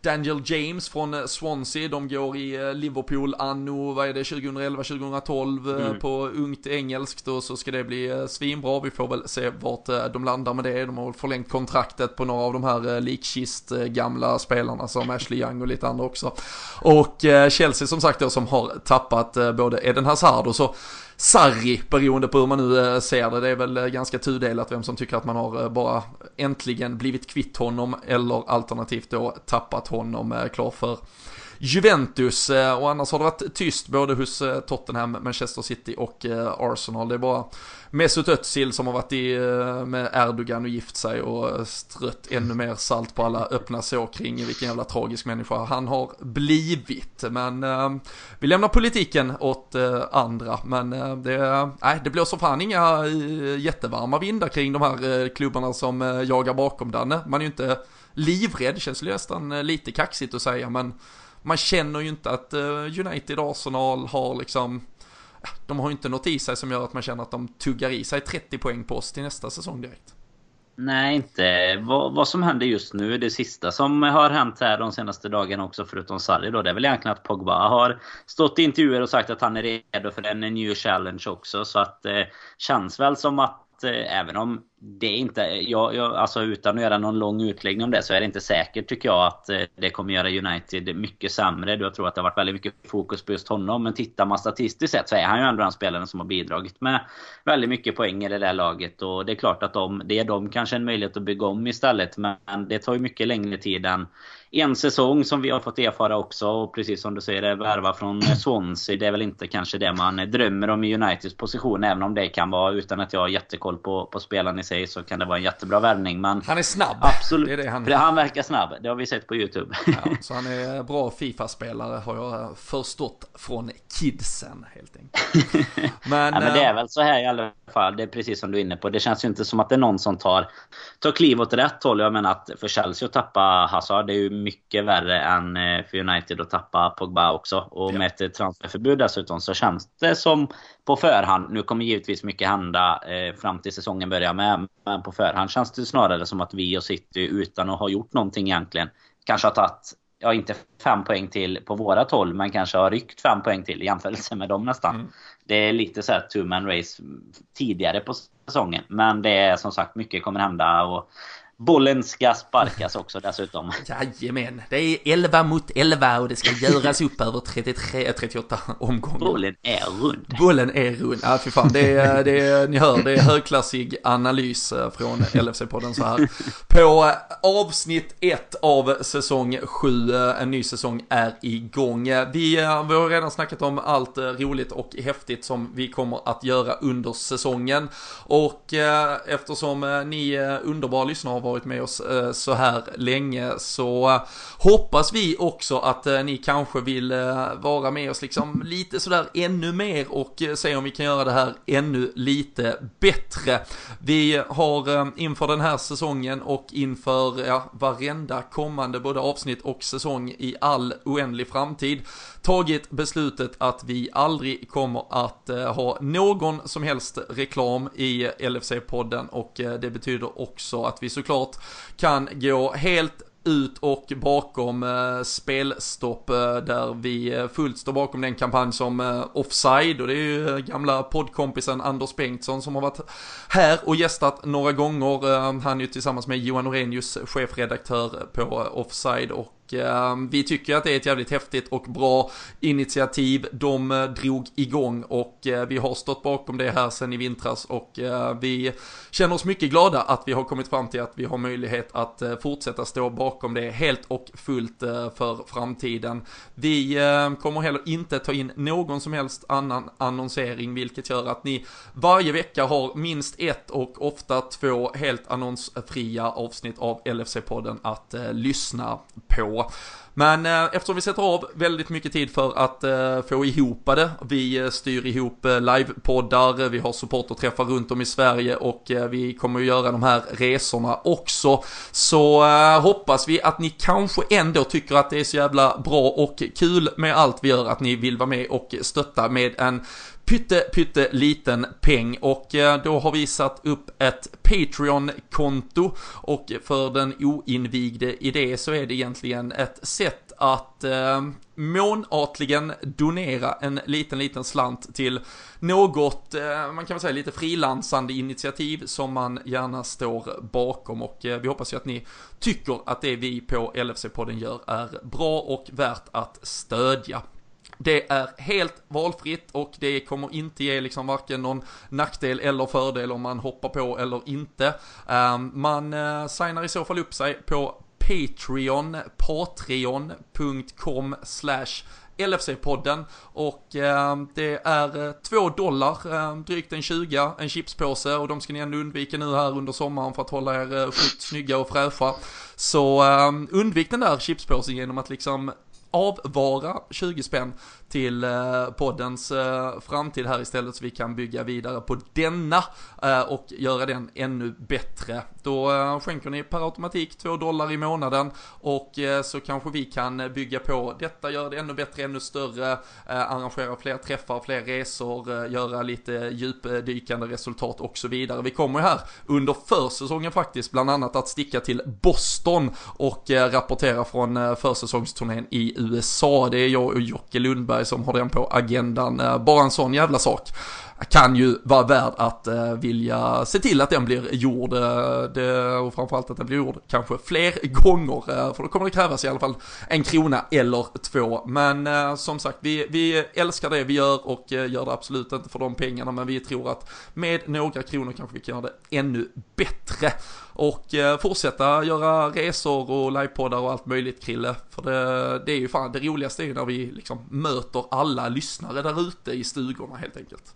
Daniel James från Swansea, de går i Liverpool anno, vad är det, 2011-2012 mm. på ungt engelskt och så ska det bli svinbra. Vi får väl se vart de landar med det. De har förlängt kontraktet på några av de här likkist gamla spelarna som Ashley Young och lite andra också. Och Chelsea som sagt då som har tappat både Eden Hazard och så Sarri, beroende på hur man nu eh, ser det. Det är väl eh, ganska tudelat vem som tycker att man har eh, bara äntligen blivit kvitt honom eller alternativt då tappat honom klar för Juventus och annars har det varit tyst både hos Tottenham, Manchester City och Arsenal. Det är bara Mesut Özil som har varit i, eh, med Erdogan och gift sig och eh, strött ännu mer salt på alla öppna sår kring vilken jävla tragisk människa han har blivit. Men eh, vi lämnar politiken åt eh, andra. Men eh, det, nej, det blåser fan inga eh, jättevarma vindar kring de här klubbarna som jagar bakom Danne. Man är ju inte livrädd, känns nästan lite kaxigt att säga, men man känner ju inte att United Arsenal har liksom de har ju inte något i sig som gör att man känner att de tuggar i sig 30 poäng på oss till nästa säsong direkt. Nej, inte vad, vad som händer just nu. Det sista som har hänt här de senaste dagarna också, förutom Sarri då, det är väl egentligen att Pogba har stått i intervjuer och sagt att han är redo för en new challenge också. Så att det eh, känns väl som att eh, även om det är inte, jag, jag, alltså utan att göra någon lång utläggning om det så är det inte säkert tycker jag att eh, det kommer göra United mycket sämre. Jag tror att det har varit väldigt mycket fokus på just honom. Men tittar man statistiskt sett så är han ju ändå den spelaren som har bidragit med väldigt mycket poäng i det där laget. Och det är klart att de, det är de kanske en möjlighet att bygga om istället. Men det tar ju mycket längre tid än en säsong som vi har fått erfara också. Och precis som du säger, värva från Swansea. Det är väl inte kanske det man drömmer om i Uniteds position. Även om det kan vara, utan att jag har jättekoll på, på spelarna i sig, så kan det vara en jättebra värvning. Men han är snabb. Absolut. Det är det han... han verkar snabb. Det har vi sett på YouTube. Ja, så han är bra Fifa-spelare har jag förstått från kidsen helt enkelt. Men, ja, men det är väl så här i alla fall. Det är precis som du är inne på. Det känns ju inte som att det är någon som tar, tar kliv åt rätt håll. Jag menar att för Chelsea att tappa Hazard, det är ju mycket värre än eh, för United att tappa Pogba också. Och ja. med ett transferförbud dessutom så känns det som på förhand, nu kommer givetvis mycket hända eh, fram till säsongen börjar med, men på förhand känns det snarare som att vi och City utan att ha gjort någonting egentligen kanske har tagit ja, inte fem poäng till på våra 12, men kanske har ryckt fem poäng till i jämförelse med dem nästan. Mm. Det är lite så här two man race tidigare på säsongen. Men det är som sagt mycket kommer hända och Bollen ska sparkas också dessutom. Jajamän, det är 11 mot 11 och det ska göras upp över 33, 38 omgångar. Bollen är rund. Bollen är rund, ja fy fan, det är, det är, ni hör, det är högklassig analys eh, från LFC-podden så här. På avsnitt 1 av säsong 7, eh, en ny säsong är igång. Vi, eh, vi har redan snackat om allt roligt och häftigt som vi kommer att göra under säsongen. Och eftersom ni underbara lyssnare varit med oss eh, så här länge så eh, hoppas vi också att eh, ni kanske vill vara med oss liksom lite sådär ännu mer och se om vi kan göra det här ännu lite bättre. Vi har inför den här säsongen och inför ja, varenda kommande både avsnitt och säsong i all oändlig framtid tagit beslutet att vi aldrig kommer att eh, ha någon som helst reklam i LFC-podden och eh, det betyder också att vi såklart kan gå helt ut och bakom eh, spelstopp eh, där vi eh, fullt står bakom den kampanj som eh, Offside och det är ju eh, gamla poddkompisen Anders Bengtsson som har varit här och gästat några gånger. Eh, han är ju tillsammans med Johan Orenius chefredaktör på Offside och Eh, vi tycker att det är ett jävligt häftigt och bra initiativ. De eh, drog igång och eh, vi har stått bakom det här sedan i vintras och eh, vi känner oss mycket glada att vi har kommit fram till att vi har möjlighet att eh, fortsätta stå bakom det helt och fullt eh, för framtiden. Vi ehm, kommer heller inte ta in någon som helst annan annonsering vilket gör att ni varje vecka har minst ett och ofta två helt annonsfria avsnitt av LFC-podden att lyssna på. Men eh, eftersom vi sätter av väldigt mycket tid för att eh, få ihop det, vi eh, styr ihop eh, livepoddar, vi har supporterträffar runt om i Sverige och eh, vi kommer att göra de här resorna också. Så eh, hoppas vi att ni kanske ändå tycker att det är så jävla bra och kul med allt vi gör, att ni vill vara med och stötta med en pytte, pytte liten peng. Och eh, då har vi satt upp ett Patreon-konto. Och för den oinvigde i det så är det egentligen ett sätt att eh, månatligen donera en liten, liten slant till något, eh, man kan väl säga lite frilansande initiativ som man gärna står bakom. Och eh, vi hoppas ju att ni tycker att det vi på LFC-podden gör är bra och värt att stödja. Det är helt valfritt och det kommer inte ge liksom varken någon nackdel eller fördel om man hoppar på eller inte. Ehm, man eh, signar i så fall upp sig på Patreon, patreon.com slash LFC-podden och eh, det är eh, 2 dollar, eh, drygt en 20, en chipspåse och de ska ni ändå undvika nu här under sommaren för att hålla er eh, sjukt snygga och fräscha. Så eh, undvik den där chipspåsen genom att liksom avvara 20 spänn till eh, poddens eh, framtid här istället så vi kan bygga vidare på denna eh, och göra den ännu bättre. Då skänker ni per automatik 2 dollar i månaden och så kanske vi kan bygga på detta, göra det ännu bättre, ännu större, arrangera fler träffar, fler resor, göra lite djupdykande resultat och så vidare. Vi kommer här under försäsongen faktiskt bland annat att sticka till Boston och rapportera från försäsongsturnén i USA. Det är jag och Jocke Lundberg Sverige som har den på agendan. Eh, bara en sån jävla sak kan ju vara värd att eh, vilja se till att den blir gjord. eh, det, och framförallt att den blir gjord kanske fler gånger. eh, för då kommer det krävas i alla fall en krona eller två. Men eh, som sagt, vi, vi älskar det vi gör och eh, gör det absolut inte för de pengarna. Men vi tror att med några kronor kanske vi kan göra det ännu bättre. Och eh, fortsätta göra resor och livepoddar och allt möjligt Krille. För det, det är ju fan, det roligaste är ju när vi liksom möter alla lyssnare där ute i stugorna helt enkelt.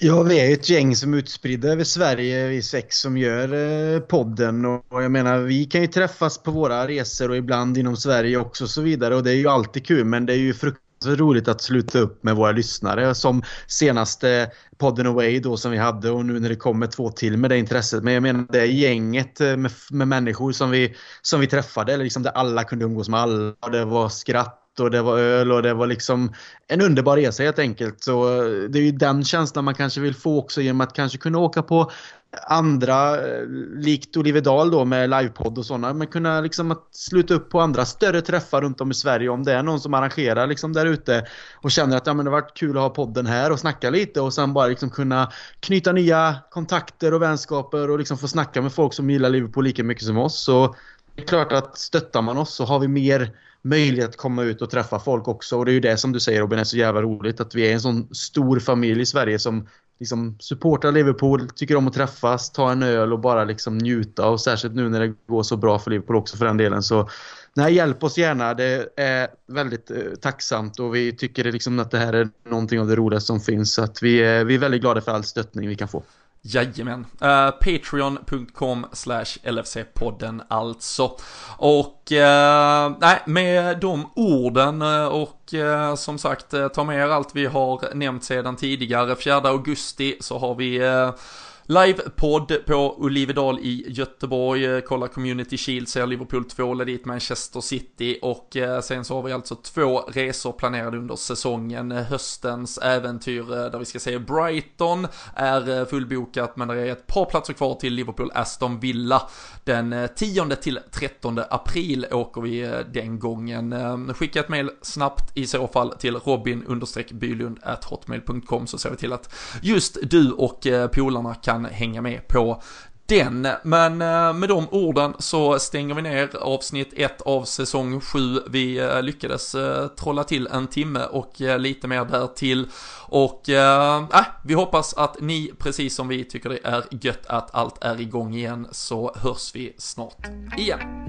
Ja, vi är ett gäng som är utspridda över Sverige, vi sex som gör eh, podden. Och jag menar, vi kan ju träffas på våra resor och ibland inom Sverige också och så vidare. Och det är ju alltid kul, men det är ju fruktansvärt roligt att sluta upp med våra lyssnare. Som senaste podden Away då som vi hade och nu när det kommer två till med det intresset. Men jag menar det gänget eh, med, med människor som vi, som vi träffade, liksom där alla kunde umgås med alla. Det var skratt och det var öl och det var liksom en underbar resa helt enkelt. Så eh, det är ju den känslan man kanske vill få också genom att kanske kunna åka på andra, eh, likt Oliver Dahl då med livepodd och sådana, men kunna liksom att sluta upp på andra större träffar runt om i Sverige om det är någon som arrangerar liksom där ute och känner att ja, men det har varit kul att ha podden här och snacka lite och sen bara liksom kunna knyta nya kontakter och vänskaper och liksom få snacka med folk som gillar Liverpool lika mycket som oss. Så det är klart att stöttar man oss så har vi mer möjlighet att komma ut och träffa folk också. Och det är ju det som du säger Robin, är så jävla roligt att vi är en sån stor familj i Sverige som liksom supportar Liverpool, tycker om att träffas, ta en öl och bara liksom njuta. Och särskilt nu när det går så bra för Liverpool också för den delen. Så nej, hjälp oss gärna. Det är väldigt eh, tacksamt och vi tycker liksom att det här är någonting av det roligaste som finns. Så att vi, eh, vi är väldigt glada för all stöttning vi kan få. Jajamän. Eh, uh, Patreon.com slash LFC-podden alltså. Och uh, nej, med de orden eh, och uh, som sagt ta med er allt vi har nämnt sedan tidigare. 4 augusti så har vi Livepodd på Olivedal i Göteborg, eh, kolla Community Shield, ser Liverpool 2, dit Manchester City och eh, sen så har vi alltså två resor planerade under säsongen. Eh, höstens äventyr där vi ska se Brighton är fullbokat men det är ett par platser kvar till Liverpool Aston Villa. Den 10 till 13 april åker vi den gången. Skicka ett mail snabbt i så fall till robin bylund hotmail.com så ser vi till att just du och polarna kan kan hänga med på den. Men eh, med de orden så stänger vi ner avsnitt 1 av säsong 7. Vi eh, lyckades eh, trolla till en timme och lite mer där till. Och äh, vi hoppas att ni, precis som vi, tycker det är gött att allt är igång igen. Så hörs vi snart igen.